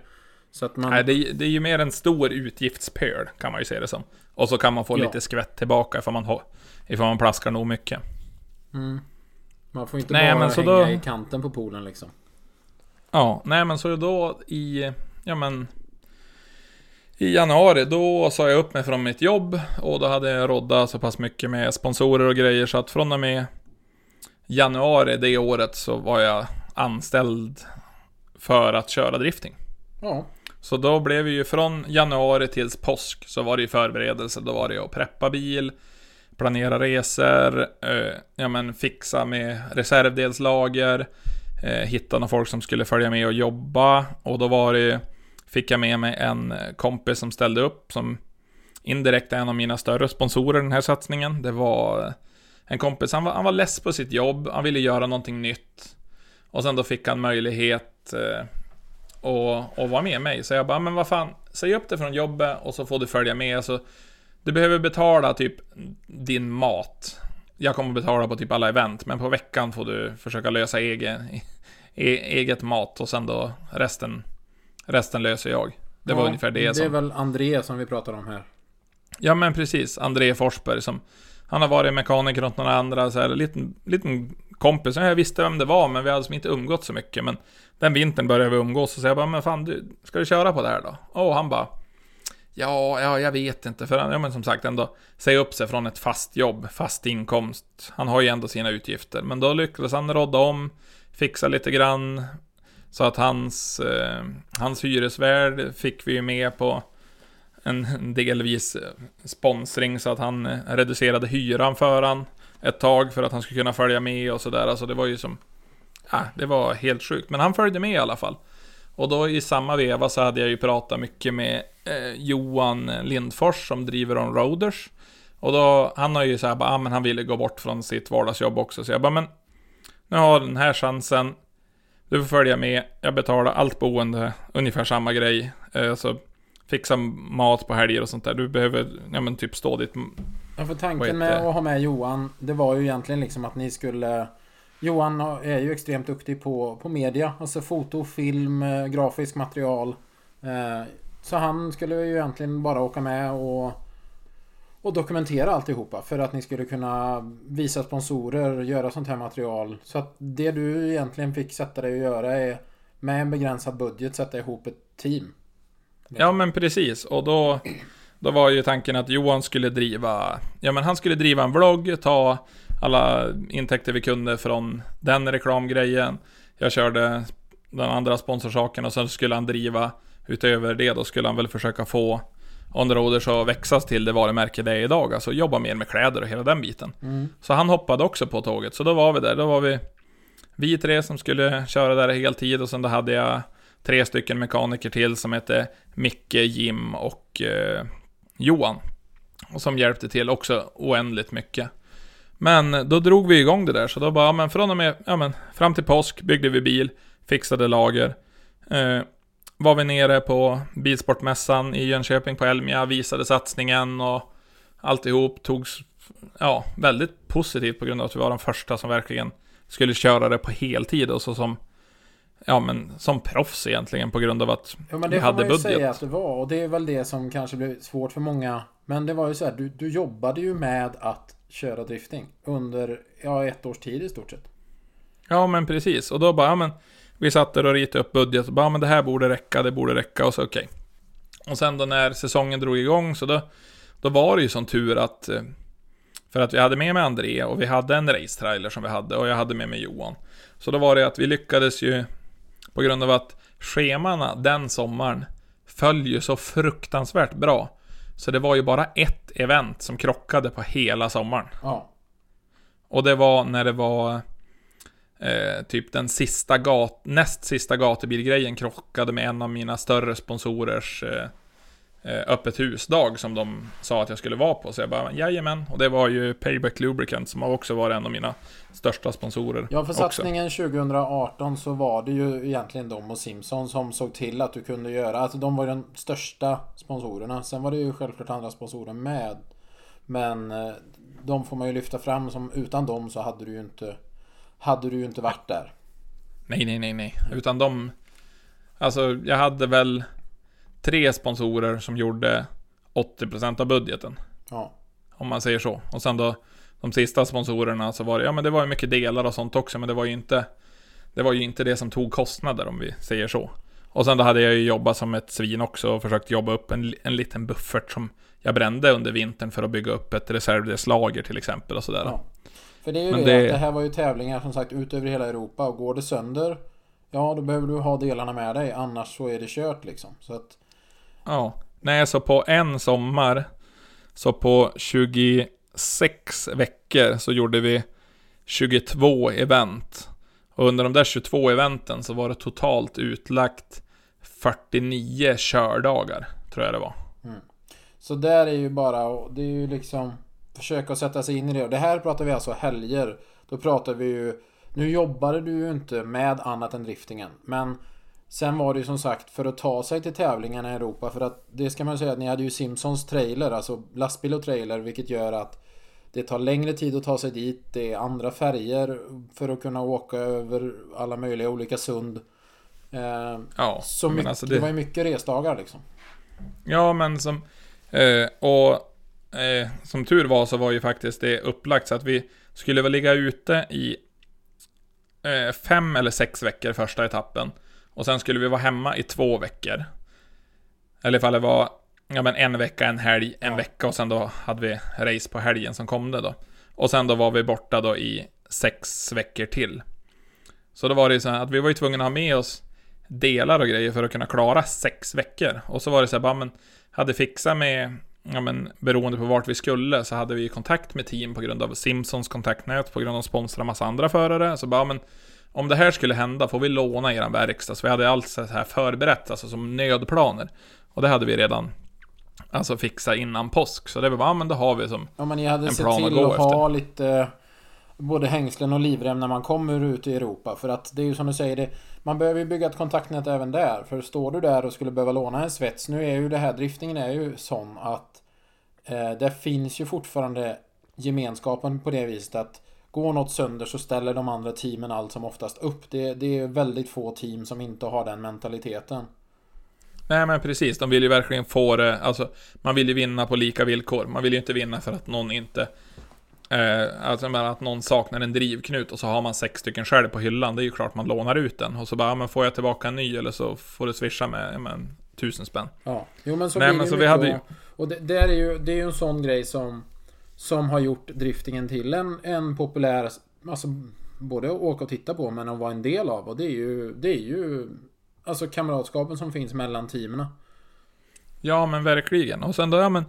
Så att man... Nej, det är, det är ju mer en stor utgiftspöl, kan man ju se det som. Och så kan man få Ja. lite skvätt tillbaka ifall man, har, ifall man plaskar nog mycket. Mm. Man får inte Nej, bara men så hänga då- i kanten på poolen liksom. Ja, nej men så då i, ja men i januari, då sa jag upp mig från mitt jobb och då hade jag roddat så pass mycket med sponsorer och grejer så att från och med januari det året så var jag anställd för att köra drifting. Ja. Så då blev vi ju från januari tills påsk så var det ju förberedelse. Då var det ju att preppa bil, planera resor, eh, ja men fixa med reservdelslager, eh, hitta några folk som skulle följa med och jobba. Och då var det ju, fick jag med mig en kompis som ställde upp som indirekt är en av mina större sponsorer den här satsningen. Det var en kompis, han var, han var less på sitt jobb, han ville göra någonting nytt. Och sen då fick han möjlighet eh, och, och vara med mig. Så jag bara, men vad fan, säg upp det från jobbet och så får du följa med. Så du behöver betala typ din mat. Jag kommer betala på typ alla event, men på veckan får du försöka lösa egen, e, eget mat och sen då resten, resten löser jag. Det var Ja, ungefär det, Det är som... väl André som vi pratar om här. Ja men precis, André Forsberg som Han har varit mekaniker åt några andra så här, liten, liten kompis, jag visste vem det var men vi hade som inte umgått så mycket. Men Den vintern började vi umgås och så jag bara, men fan du, ska du köra på det här då? Och han bara Ja, ja, jag vet inte. För han, ja men som sagt ändå Säga upp sig från ett fast jobb, fast inkomst. Han har ju ändå sina utgifter. Men då lyckades han rodda om Fixa lite grann Så att hans, eh, hans hyresvärd fick vi ju med på en delvis sponsring så att han eh, reducerade hyran för han ett tag för att han skulle kunna följa med och sådär. Alltså det var ju som... Ja, det var helt sjukt. Men han följde med i alla fall. Och då i samma veva så hade jag ju pratat mycket med eh, Johan Lindfors som driver On Roaders. Och då, han har ju så här bara, ah, men han ville gå bort från sitt vardagsjobb också. Så jag bara, men nu har den här chansen. Du får följa med. Jag betalar allt boende, ungefär samma grej. Eh, så fixa mat på helger och sånt där. Du behöver, ja men typ stå ditt... Ja, för tanken med att ha med Johan, det var ju egentligen liksom att ni skulle... Johan är ju extremt duktig på, på media, alltså foto, film, eh, grafisk material. Eh, Så han skulle ju egentligen bara åka med och, och dokumentera alltihopa för att ni skulle kunna visa sponsorer, göra sånt här material. Så att det du egentligen fick sätta dig att göra är med en begränsad budget sätta ihop ett team. Ja men precis, och då... Då var ju tanken att Johan skulle driva... Ja men han skulle driva en vlogg, ta alla intäkter vi kunde från den reklamgrejen. Jag körde den andra sponsorsaken och sen skulle han driva utöver det då skulle han väl försöka få On the Roaders att växas till det varumärke det är idag. Alltså jobba mer med kläder och hela den biten. Så han hoppade också på tåget. Så då var vi där. Då var vi vi tre som skulle köra där heltid och sen då hade jag tre stycken mekaniker till som hette Micke, Jim och eh, Johan. Och som hjälpte till också oändligt mycket. Men då drog vi igång det där, så då bara, ja, men från och med, ja men, fram till påsk byggde vi bil, fixade lager. Eh, var vi nere på Bilsportmässan i Jönköping på Elmia, visade satsningen och alltihop togs, ja, väldigt positivt på grund av att vi var de första som verkligen skulle köra det på heltid och så som, ja men, som proffs egentligen på grund av att Ja men vi det får hade budget. säga att det var. Och det är väl det som kanske blev svårt för många. Men det var ju så här, du, du jobbade ju med att köra drifting. Under, ja ett års tid i stort sett. Ja men precis, och då bara, ja men Vi satt där och ritade upp budget och bara, ja, men det här borde räcka, det borde räcka och så okej Och sen då när säsongen drog igång så då, då var det ju som tur att eh, för att vi hade med mig André och vi hade en racetrailer som vi hade och jag hade med mig Johan. Så då var det att vi lyckades ju på grund av att schemana den sommaren föll ju så fruktansvärt bra. Så det var ju bara ett event som krockade på hela sommaren. Ja. Och det var när det var eh, typ den sista gat, näst sista gatubilgrejen krockade med en av mina större sponsorers eh, öppet husdag som de sa att jag skulle vara på. Så jag bara, jajamän. Och det var ju Payback Lubricant som har också varit en av mina största sponsorer. Ja, för också. satsningen 2018 så var det ju egentligen de och Simpson som såg till att du kunde göra. Alltså de var ju de största sponsorerna. Sen var det ju självklart andra sponsorer med. Men eh, de får man ju lyfta fram som utan dem så hade du ju inte hade du ju inte varit där. Nej, nej, nej, nej. Utan de... Alltså, jag hade väl tre sponsorer som gjorde 80% av budgeten. Ja. Om man säger så. Och sen då de sista sponsorerna så var det, ja men det var ju mycket delar och sånt också, men det var ju inte Det var ju inte det som tog kostnader om vi säger så. Och sen då hade jag ju jobbat som ett svin också och försökt jobba upp en, en liten buffert som jag brände under vintern för att bygga upp ett reservdelslager till exempel och sådär. Ja. För det är ju Men det, det- det här var ju tävlingar som sagt ut över hela Europa och går det sönder Ja då behöver du ha delarna med dig annars så är det kört liksom. Så att Ja. Nej, så på en sommar, så på 26 veckor så gjorde vi 22 event. Och under de där 22 eventen så var det totalt utlagt 49 kördagar, tror jag det var. Mm. Så där är ju bara, det är ju liksom Försöka sätta sig in i det. Och det här pratar vi alltså helger. Då pratar vi ju Nu jobbade du ju inte med annat än driftingen. Men Sen var det ju som sagt för att ta sig till tävlingarna i Europa. För att det ska man säga att ni hade ju Simpsons trailer. Alltså lastbil och trailer. Vilket gör att det tar längre tid att ta sig dit. Det är andra färger för att kunna åka över alla möjliga olika sund. Eh, Ja, så mycket, alltså det... det- var ju mycket resdagar liksom. Ja, men som... Eh, och eh, som tur var så var ju faktiskt det upplagt så att vi skulle väl ligga ute i eh, fem eller sex veckor första etappen. Och sen skulle vi vara hemma i två veckor. Eller ifall det var ja, men en vecka, en helg, en vecka och sen då hade vi race på helgen som kom det då. Och sen då var vi borta då i sex veckor till. Så då var det ju så här att vi var ju tvungna att ha med oss delar och grejer för att kunna klara sex veckor. Och så var det så här, bara, men hade fixat med, ja men beroende på vart vi skulle, så hade vi kontakt med team på grund av Simpsons kontaktnät, på grund av att sponsra massa andra förare. Så bara, men om det här skulle hända, får vi låna eran verkstad? Så vi hade allt så här förberett, alltså som nödplaner. Och det hade vi redan Alltså fixa innan påsk, så det var bara, ja, men då har vi som Ja men ni hade En sett plan att till gå att ha lite Både hängslen och livrem när man kommer ut i Europa För att det är ju som du säger det, Man behöver ju bygga ett kontaktnät även där För står du där och skulle behöva låna en svets Nu är ju det här driftingen är ju sån att eh, Det finns ju fortfarande Gemenskapen på det viset att Går något sönder så ställer de andra teamen allt som oftast upp Det, det är väldigt få team som inte har den mentaliteten Nej men precis, de vill ju verkligen få det, alltså man vill ju vinna på lika villkor. Man vill ju inte vinna för att någon inte eh, Alltså att någon saknar en drivknut och så har man sex stycken själv på hyllan. Det är ju klart man lånar ut den. Och så bara, ja, men får jag tillbaka en ny eller så får du swisha med, ja, men, tusen spänn. Ja, jo men så Nej, men så vi hade ju- och det, det, är ju, det är ju en sån grej som som har gjort driftingen till en, en populär Alltså Både att åka och titta på men att vara en del av och det är ju Det är ju Alltså kamratskapen som finns mellan teamen Ja men verkligen. Och sen då, ja men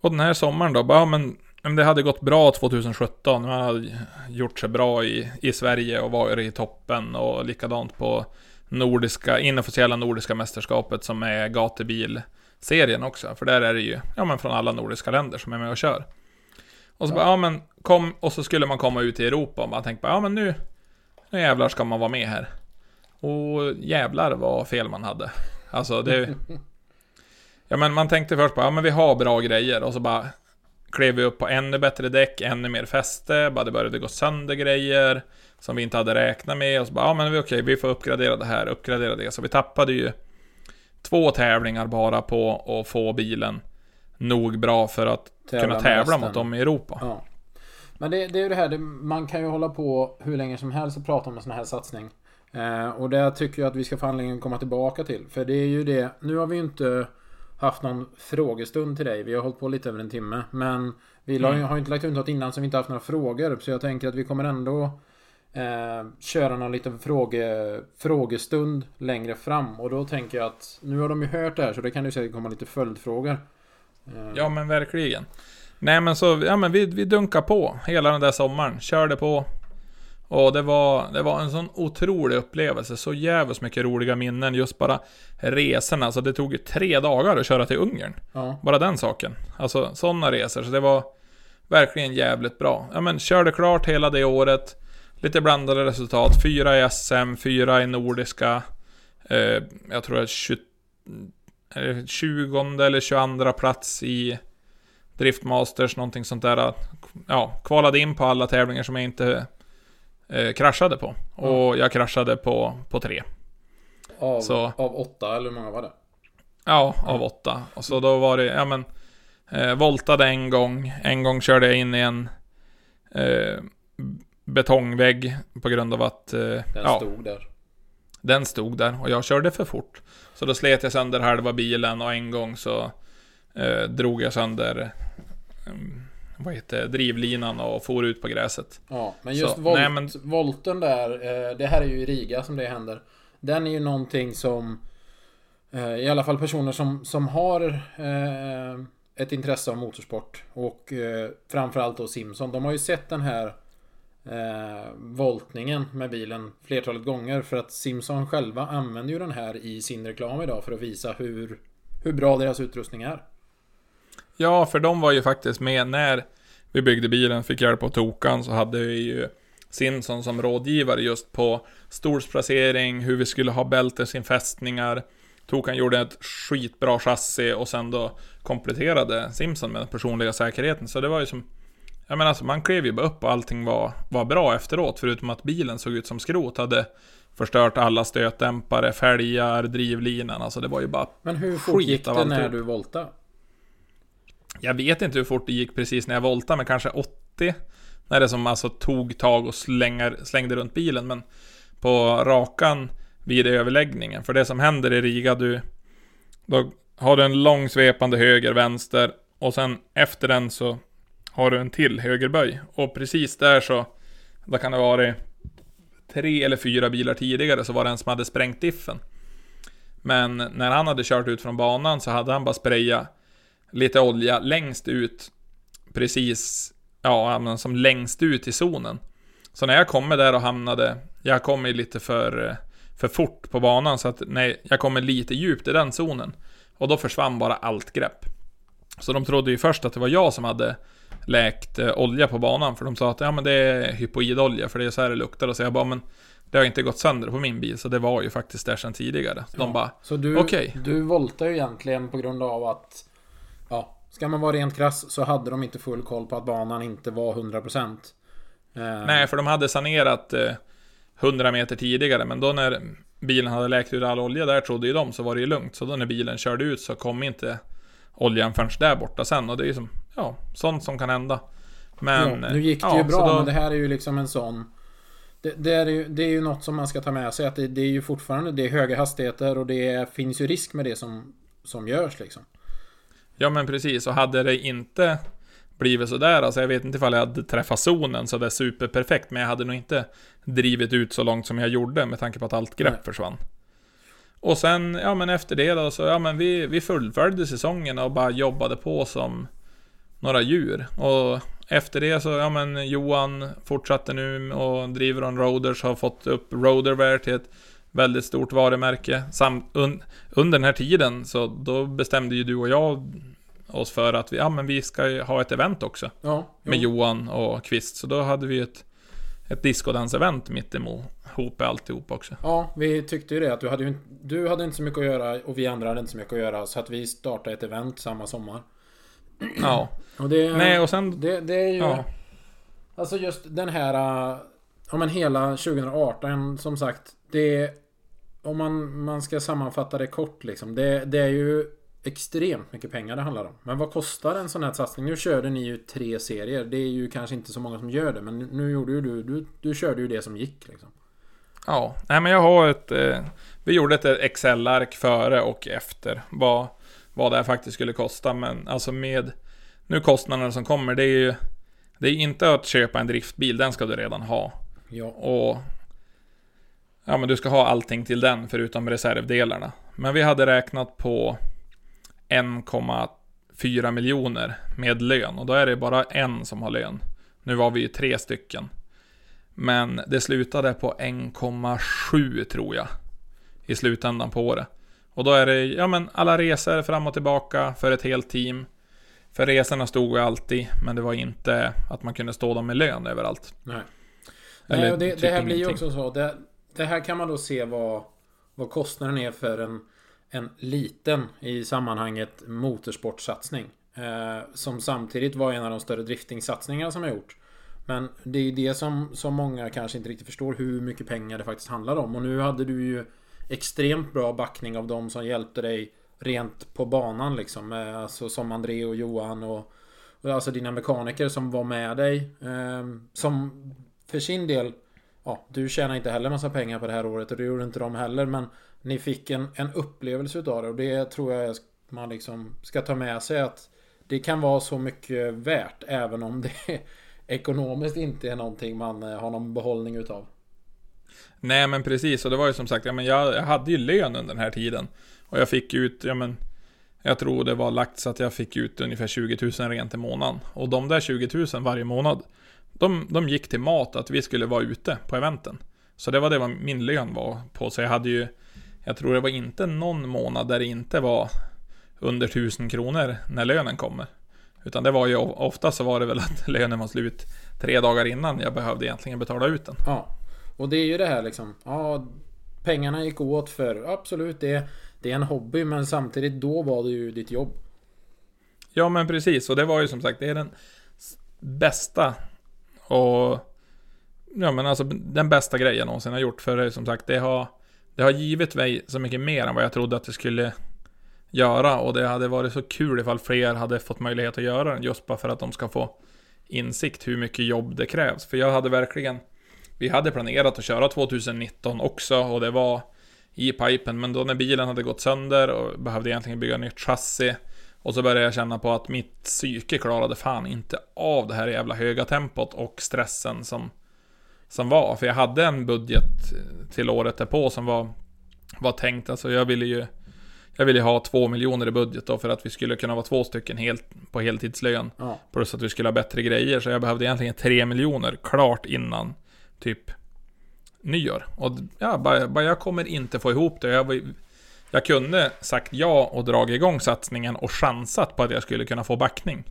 Och den här sommaren då, bara, ja, men det hade gått bra 2017. Man hade gjort sig bra i, i Sverige och varit i toppen och likadant på nordiska, inofficiella nordiska mästerskapet som är gatebilserien också. För där är det ju, ja men från alla nordiska länder som är med och kör. Och så bara, ja men kom, och så skulle man komma ut i Europa och man tänkte bara, ja men nu, nu jävlar ska man vara med här. Och jävlar vad fel man hade. Alltså det... Ja men man tänkte först bara, ja men vi har bra grejer och så bara klev vi upp på ännu bättre däck, ännu mer fäste, bara det började gå sönder grejer som vi inte hade räknat med och så bara, ja men okej, vi får uppgradera det här, uppgradera det. Så vi tappade ju två tävlingar bara på att få bilen nog bra för att Tävla kunna tävla mot dem i Europa. Ja Men det, det är ju det här, det, man kan ju hålla på hur länge som helst och prata om en sån här satsning eh, Och det tycker jag att vi ska få anledning att komma tillbaka till För det är ju det, nu har vi ju inte haft någon frågestund till dig. Vi har hållit på lite över en timme. Men vi la, har ju inte lagt ut något innan så vi inte haft några frågor. Så jag tänker att vi kommer ändå eh, köra någon liten fråge, frågestund längre fram. Och då tänker jag att nu har de ju hört det här så det kan ju säkert komma lite följdfrågor. Ja men verkligen. Nej men så, ja men vi, vi dunkar på hela den där sommaren. Körde på. Och det var, det var en sån otrolig upplevelse. Så jävligt mycket roliga minnen. Just bara resorna. Så det tog ju tre dagar att köra till Ungern. ja. Bara den saken. Alltså sådana resor. Så det var verkligen jävligt bra. Ja men körde klart hela det året. Lite blandade resultat. Fyra i SM, fyra i Nordiska. Eh, jag tror att 20, eh, 20 eller 22 plats i Driftmasters, någonting sånt där. Ja, kvalade in på alla tävlingar som jag inte eh, kraschade på. Och jag kraschade på, på tre. Av, Så- av åtta eller hur många var det? Ja, av åtta. Och så då var det, ja men, eh, voltade en gång. En gång körde jag in i en eh, betongvägg på grund av att eh, Den ja, stod där. den stod där och jag körde för fort. Så då slet jag sönder halva bilen och en gång så eh, drog jag sönder mm, vad heter drivlinan och for ut på gräset. Ja, men just Så, volt, nej, men- volten där, eh, det här är ju i Riga som det händer. Den är ju någonting som eh, i alla fall personer som, som har eh, ett intresse av motorsport och eh, framförallt då Simson. De har ju sett den här eh, voltningen med bilen flertalet gånger för att Simson själva använder ju den här i sin reklam idag för att visa hur, hur bra deras utrustning är. Ja, för de var ju faktiskt med när vi byggde bilen, fick hjälp av Tokan, så hade vi ju Simson som rådgivare just på stolsplacering, hur vi skulle ha bältesinfästningar. Tokan gjorde ett skitbra chassi och sen då kompletterade Simson med den personliga säkerheten. Så det var ju som... Jag menar alltså, man klev ju bara upp och allting var, var bra efteråt, förutom att bilen såg ut som skrot. Hade förstört alla stötdämpare, fälgar, drivlinan. Alltså det var ju bara Men hur fort gick det när du voltade? Jag vet inte hur fort det gick precis när jag voltade, men kanske 80. När det som alltså tog tag och slänger, slängde runt bilen. Men på rakan vid överläggningen. För det som händer i Riga, du... Då har du en lång svepande höger, vänster. Och sen efter den så har du en till högerböj. Och precis där så... Då kan det vara tre eller fyra bilar tidigare så var det en som hade sprängt diffen. Men när han hade kört ut från banan så hade han bara sprayat lite olja längst ut. Precis, ja, som längst ut i zonen. Så när jag kommer där och hamnade, jag kommer lite för, för fort på banan så att nej, jag kommer lite djupt i den zonen. Och då försvann bara allt grepp. Så de trodde ju först att det var jag som hade läkt eh, olja på banan. För de sa att ja men det är hypoidolja för det är så här det luktar. Och så jag bara men det har inte gått sönder på min bil. Så det var ju faktiskt där sedan tidigare. De bara Så du, Okej. du voltar ju egentligen på grund av att Ja, ska man vara rent krass så hade de inte full koll på att banan inte var 100% eh, Nej, för de hade sanerat eh, 100 meter tidigare, men då när bilen hade läkt ut all olja där trodde ju de så var det ju lugnt. Så då när bilen körde ut så kom inte oljan förrän där borta sen. Och det är ju som, ja, sånt som kan hända. Men... ja, nu gick det ja, ju bra då- men det här är ju liksom en sån det, det, är ju, det är ju något som man ska ta med sig att det, det är ju fortfarande det är höga hastigheter och det finns ju risk med det som, som görs liksom. Ja men precis, och hade det inte blivit sådär, alltså jag vet inte ifall jag hade träffat zonen sådär superperfekt, men jag hade nog inte drivit ut så långt som jag gjorde med tanke på att allt grepp Nej. försvann. Och sen, ja men efter det då, så ja men vi, vi fullföljde säsongen och bara jobbade på som några djur. Och efter det så, ja men Johan fortsatte nu och driver on Roaders, har fått upp Roaderwear till ett väldigt stort varumärke. Sam, un, under den här tiden så då bestämde ju du och jag oss för att vi, ja men vi ska ju ha ett event också. Ja, Med jo. Johan och Kvist. Så då hade vi ett, ett discodans-event mitt emot alltihop också. Ja, vi tyckte ju det att du hade ju inte, du hade inte så mycket att göra och vi andra hade inte så mycket att göra så att vi startade ett event samma sommar. Ja. Och det, Nej och sen... det, det är ju... Ja. Alltså just den här... äh, Ja men hela 2018 som sagt. Det... Om man, man ska sammanfatta det kort liksom. Det, det är ju extremt mycket pengar det handlar om. Men vad kostar en sån här satsning? Nu körde ni ju tre serier. Det är ju kanske inte så många som gör det. Men nu gjorde ju du... Du, du körde ju det som gick liksom. Ja, nej men jag har ett... Eh, vi gjorde ett Excel-ark före och efter. Vad, vad det här faktiskt skulle kosta. Men alltså med nu kostnaderna som kommer, det är ju det är inte att köpa en driftbil, den ska du redan ha. Ja. Och Ja men du ska ha allting till den förutom reservdelarna. Men vi hade räknat på 1,4 miljoner med lön och då är det bara en som har lön. Nu var vi ju tre stycken. Men det slutade på 1,7 tror jag. I slutändan på året. Och då är det, ja men alla resor fram och tillbaka för ett helt team. För resorna stod ju alltid, men det var inte att man kunde stå dem med lön överallt. Nej. Eller Nej, och det, typ det här blir ju också så. Det, det här kan man då se vad, vad kostnaden är för en, en liten i sammanhanget motorsportsatsning. Eh, som samtidigt var en av de större driftingsatsningarna som jag gjort. Men det är ju det som, som många kanske inte riktigt förstår hur mycket pengar det faktiskt handlar om. Och nu hade du ju extremt bra backning av de som hjälpte dig rent på banan liksom. Eh, alltså som André och Johan och, och alltså dina mekaniker som var med dig. Eh, som för sin del Ja, du tjänar inte heller massa pengar på det här året och det gjorde inte de heller men Ni fick en, en upplevelse utav det och det tror jag man liksom ska ta med sig att Det kan vara så mycket värt även om det ekonomiskt inte är någonting man eh, har någon behållning utav. Nej men precis, och det var ju som sagt, ja, men jag, jag hade ju lön under den här tiden. Och jag fick ut, ja men Jag tror det var lagt så att jag fick ut ungefär 20 000 rent i månaden. Och de där 20 000 varje månad de, de gick till mat, att vi skulle vara ute på eventen. Så det var det var min lön var på. Så jag hade ju Jag tror det var inte någon månad där det inte var Under 1000 kronor när lönen kommer. Utan det var ju ofta så var det väl att lönen var slut Tre dagar innan jag behövde egentligen betala ut den. Ja. Och det är ju det här liksom. Ja, pengarna gick åt för absolut det, det är en hobby men samtidigt då var det ju ditt jobb. Ja men precis, och det var ju som sagt, det är den bästa och Ja men alltså den bästa grejen jag någonsin har gjort för det, som sagt det har Det har givit mig så mycket mer än vad jag trodde att det skulle Göra och det hade varit så kul ifall fler hade fått möjlighet att göra den just bara för att de ska få Insikt hur mycket jobb det krävs för jag hade verkligen vi hade planerat att köra 2019 också och det var i pipen. Men då när bilen hade gått sönder och behövde egentligen bygga nytt chassi och så började jag känna på att mitt psyke klarade fan inte av det här jävla höga tempot och stressen som Som var, för jag hade en budget till året därpå som var Var tänkt, alltså jag ville ju Jag ville ha två miljoner i budget då för att vi skulle kunna vara två stycken helt på heltidslön. Ja. Plus att vi skulle ha bättre grejer. Så jag behövde egentligen tre miljoner klart innan Typ Nyår och ja, bara, bara jag kommer inte få ihop det jag jag kunde sagt ja och dragit igång satsningen och chansat på att jag skulle kunna få backning.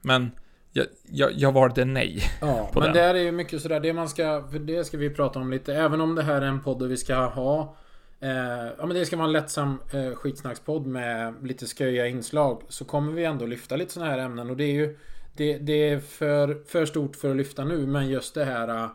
Men jag, jag, jag valde nej. Ja, men den. där är ju mycket sådär, det man ska, för det ska vi prata om lite, även om det här är en podd där vi ska ha eh, Ja men det ska vara en lättsam eh, skitsnackspodd med lite sköja inslag Så kommer vi ändå lyfta lite sådana här ämnen och det är ju Det, det är för, för stort för att lyfta nu men just det här eh,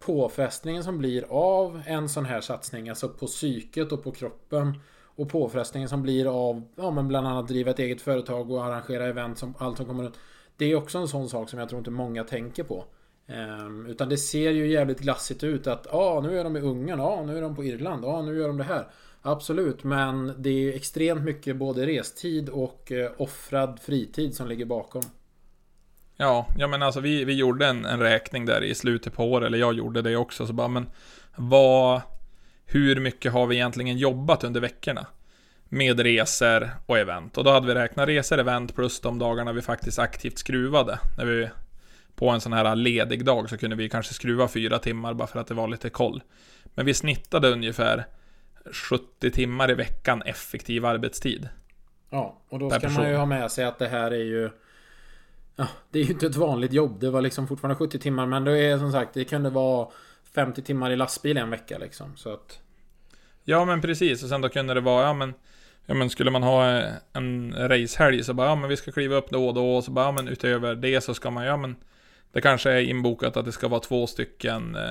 Påfrestningen som blir av en sån här satsning, alltså på psyket och på kroppen och påfrestningen som blir av, ja men bland annat driva ett eget företag och arrangera event som allt som kommer runt. Det är också en sån sak som jag tror inte många tänker på. Um, utan det ser ju jävligt glassigt ut att ja, ah, nu är de i Ungern, ja, ah, nu är de på Irland, ja, ah, nu gör de det här. Absolut, men det är ju extremt mycket både restid och eh, offrad fritid som ligger bakom. Ja, ja men alltså vi, vi gjorde en, en räkning där i slutet på året, eller jag gjorde det också, så bara men vad... Hur mycket har vi egentligen jobbat under veckorna? Med resor och event. Och då hade vi räknat resor, event plus de dagarna vi faktiskt aktivt skruvade. När vi på en sån här ledig dag så kunde vi kanske skruva fyra timmar bara för att det var lite koll. Men vi snittade ungefär 70 timmar i veckan effektiv arbetstid. Ja, och då ska man person. ju ha med sig att det här är ju Ja, det är ju inte ett vanligt jobb. Det var liksom fortfarande 70 timmar men det är som sagt, det kunde vara 50 timmar i lastbil en vecka liksom. Så att Ja men precis, och sen då kunde det vara, ja men Ja men skulle man ha eh, en racehelg så bara, ja men vi ska kliva upp då och då, och så bara, ja men utöver det så ska man, ja men Det kanske är inbokat att det ska vara två stycken eh,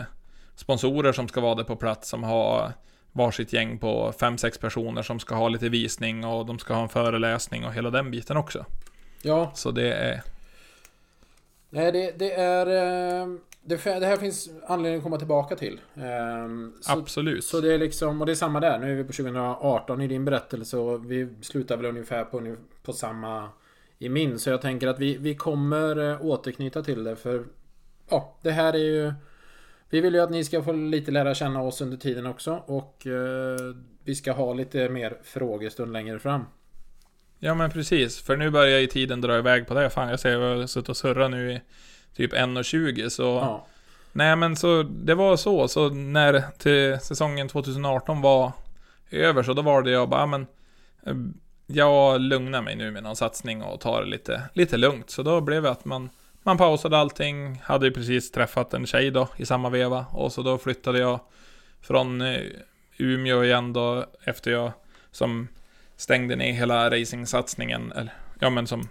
Sponsorer som ska vara där på plats som har Varsitt gäng på fem sex personer som ska ha lite visning och de ska ha en föreläsning och hela den biten också. Ja, Så det är, Nej, det, det är... eh, det, det här finns anledning att komma tillbaka till. Ehm, så, Absolut. så det är liksom, och det är samma där. Nu är vi på 2018 i din berättelse och vi slutar väl ungefär på, på samma i min. Så jag tänker att vi, vi kommer eh, återknyta till det för ja, det här är ju Vi vill ju att ni ska få lite lära känna oss under tiden också och eh, vi ska ha lite mer frågestund längre fram. Ja men precis, för nu börjar ju tiden dra iväg på det. Fan jag säger, jag har suttit och surrat nu i typ 1.20 så... Ja, Nej men så, det var så, så när till säsongen 2018 var över så då var det jag bara, "Ja, men eh, jag lugnar mig nu med någon satsning och tar det lite, lite lugnt. Så då blev det att man, man pausade allting, hade ju precis träffat en tjej då i samma veva. Och så då flyttade jag från eh, Umeå igen då efter jag som stängde ner hela racingsatsningen, eller ja men som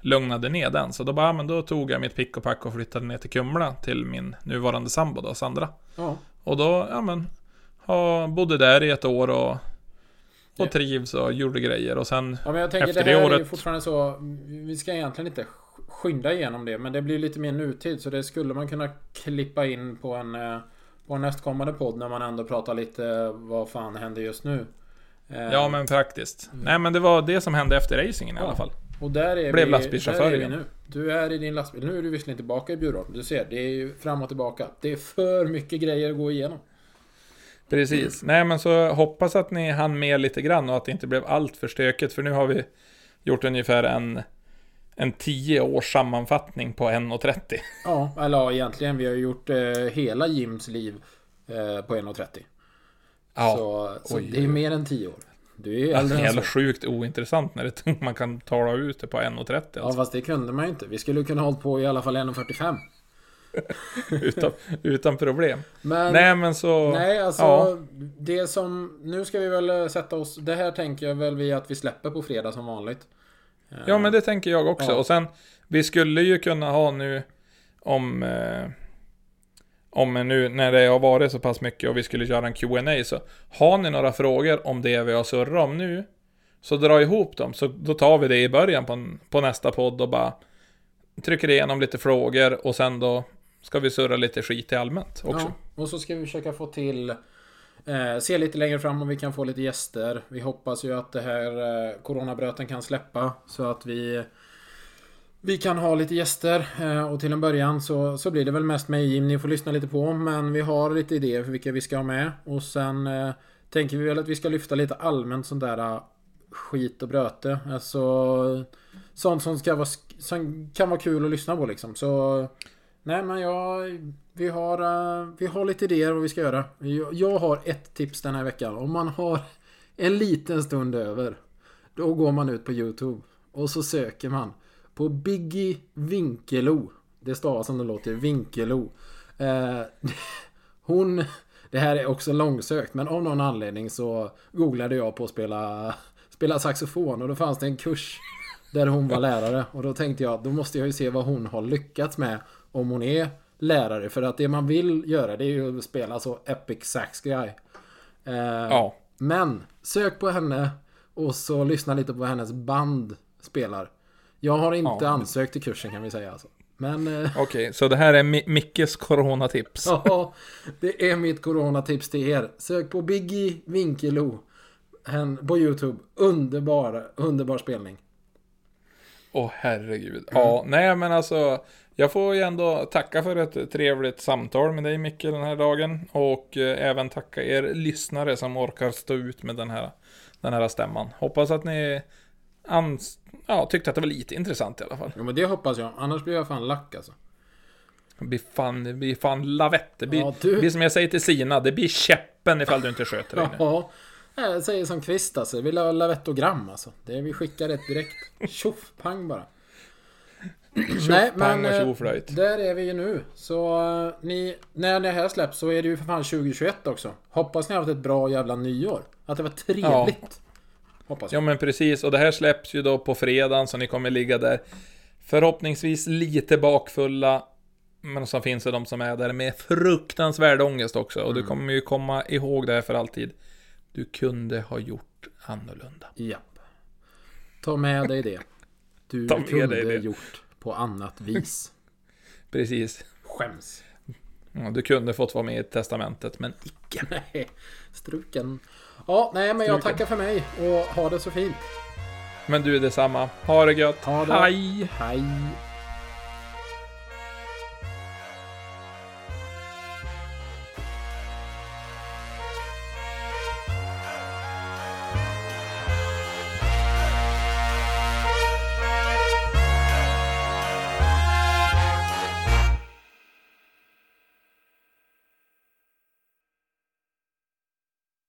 lugnade ner den. Så då bara, ja, men då tog jag mitt pick och pack och flyttade ner till Kumla till min nuvarande sambo då, Sandra. ja. Och då, ja men, ha, bodde där i ett år och, och trivs och gjorde grejer och sen, Ja men jag tänker Efter det det här är ju året- fortfarande så Vi ska egentligen inte sk- skynda igenom det men det blir lite mer nutid så det skulle man kunna klippa in på en eh, På en nästkommande podd när man ändå pratar lite vad fan händer just nu ja men praktiskt. Nej men det var det som hände efter racingen i Ja. alla fall. Och där är Blev lastbilschaufför igen. nu Du är i din lastbil Nu är du visserligen tillbaka i Bjurholm Du ser det är ju fram och tillbaka Det är för mycket grejer att gå igenom Precis. Nej men så hoppas att ni hann med lite grann och att det inte blev allt för stökigt för nu har vi gjort ungefär en en 10 års sammanfattning på 1.30. Ja eller ja, egentligen vi har gjort eh, hela Jims liv eh, På 1.30 Ja. Så, så Oj, det är oj. mer än 10 år Du är ju Det är äldre än jävla så sjukt ointressant när det, man kan tala ut det på 1.30 Ja alltså. fast det kunde man ju inte. Vi skulle kunna hållit på i alla fall 1.45. utan, utan problem. Men Nej men så... nej alltså ja. det som... Nu ska vi väl eh, sätta oss... Det här tänker jag väl vi att vi släpper på fredag som vanligt. Ja men det tänker jag också. Ja. Och sen, vi skulle ju kunna ha nu om... Eh, om nu när det har varit så pass mycket och vi skulle göra en Q&A så har ni några frågor om det vi har surrat om nu så dra ihop dem så då tar vi det i början på, på nästa podd och bara trycker igenom lite frågor och sen då ska vi surra lite skit i allmänt också. Ja, och så ska vi försöka få till... Eh, se lite längre fram om vi kan få lite gäster. Vi hoppas ju att det här eh, coronabröten kan släppa så att vi... Vi kan ha lite gäster eh, och till en början så, så blir det väl mest mig och Jim ni får lyssna lite på men vi har lite idéer för vilka vi ska ha med och sen eh, tänker vi väl att vi ska lyfta lite allmänt sånt där eh, skit och bröte. Alltså sånt som, ska vara, som kan vara kul att lyssna på liksom. Så nej men jag vi har, eh, vi har lite idéer vad vi ska göra. Jag, jag har ett tips den här veckan. Om man har en liten stund över. Då går man ut på YouTube. Och så söker man på Biggie Winkelo. Det stavas som det låter, Winkelo. Eh, hon... Det här är också långsökt men av någon anledning så googlade jag på att spela, spela saxofon och då fanns det en kurs där hon var lärare och då tänkte jag då måste jag ju se vad hon har lyckats med om hon är lärare för att det man vill göra det är ju att spela så epic sax guy. Eh, Ja. Men sök på henne och så lyssna lite på vad hennes band spelar. Jag har inte Ja. ansökt till kursen kan vi säga alltså. Men eh, Okej, så det här är Mi- Mickes coronatips. ja, det är mitt coronatips till er. Sök på Biggie Winkelo hen, på YouTube. Underbar, underbar spelning. Åh herregud. Ja, nej men alltså. Jag får ju ändå tacka för ett trevligt samtal med dig Micke den här dagen. Och eh, även tacka er lyssnare som orkar stå ut med den här, den här stämman. Hoppas att ni ans- ja, tyckte att det var lite intressant i alla fall. Jo men det hoppas jag. Annars blir jag fan lack alltså. Det blir fan, det blir fan lavett. Det blir, Ja, du- det blir som jag säger till Sina, det blir käppen ifall du inte sköter dig. Ja, jag säger som Kvist alltså. Vi vill ha lavettogram alltså. Det vi skickar ett direkt. Tjoff, pang bara. Nej pang men eh, där är vi ju nu. Så eh, ni, när det här släpps så är det ju för fan 2021 också. Hoppas ni har haft ett bra jävla nyår. Att det var trevligt. Hoppas Ja jag. men precis, och det här släpps ju då på fredagen så ni kommer ligga där förhoppningsvis lite bakfulla. Men så finns det de som är där med fruktansvärd ångest också. Och Mm. du kommer ju komma ihåg det här för alltid. Du kunde ha gjort annorlunda. Japp. Ta med dig det. Du kunde det. gjort på annat vis. Precis. Skäms. Ja, du kunde fått vara med i testamentet, men icke. Nej, struken. Ja, nej men jag tackar för mig och ha det så fint. Men du är detsamma. Ha det gött. Ha det. Hej! Hej!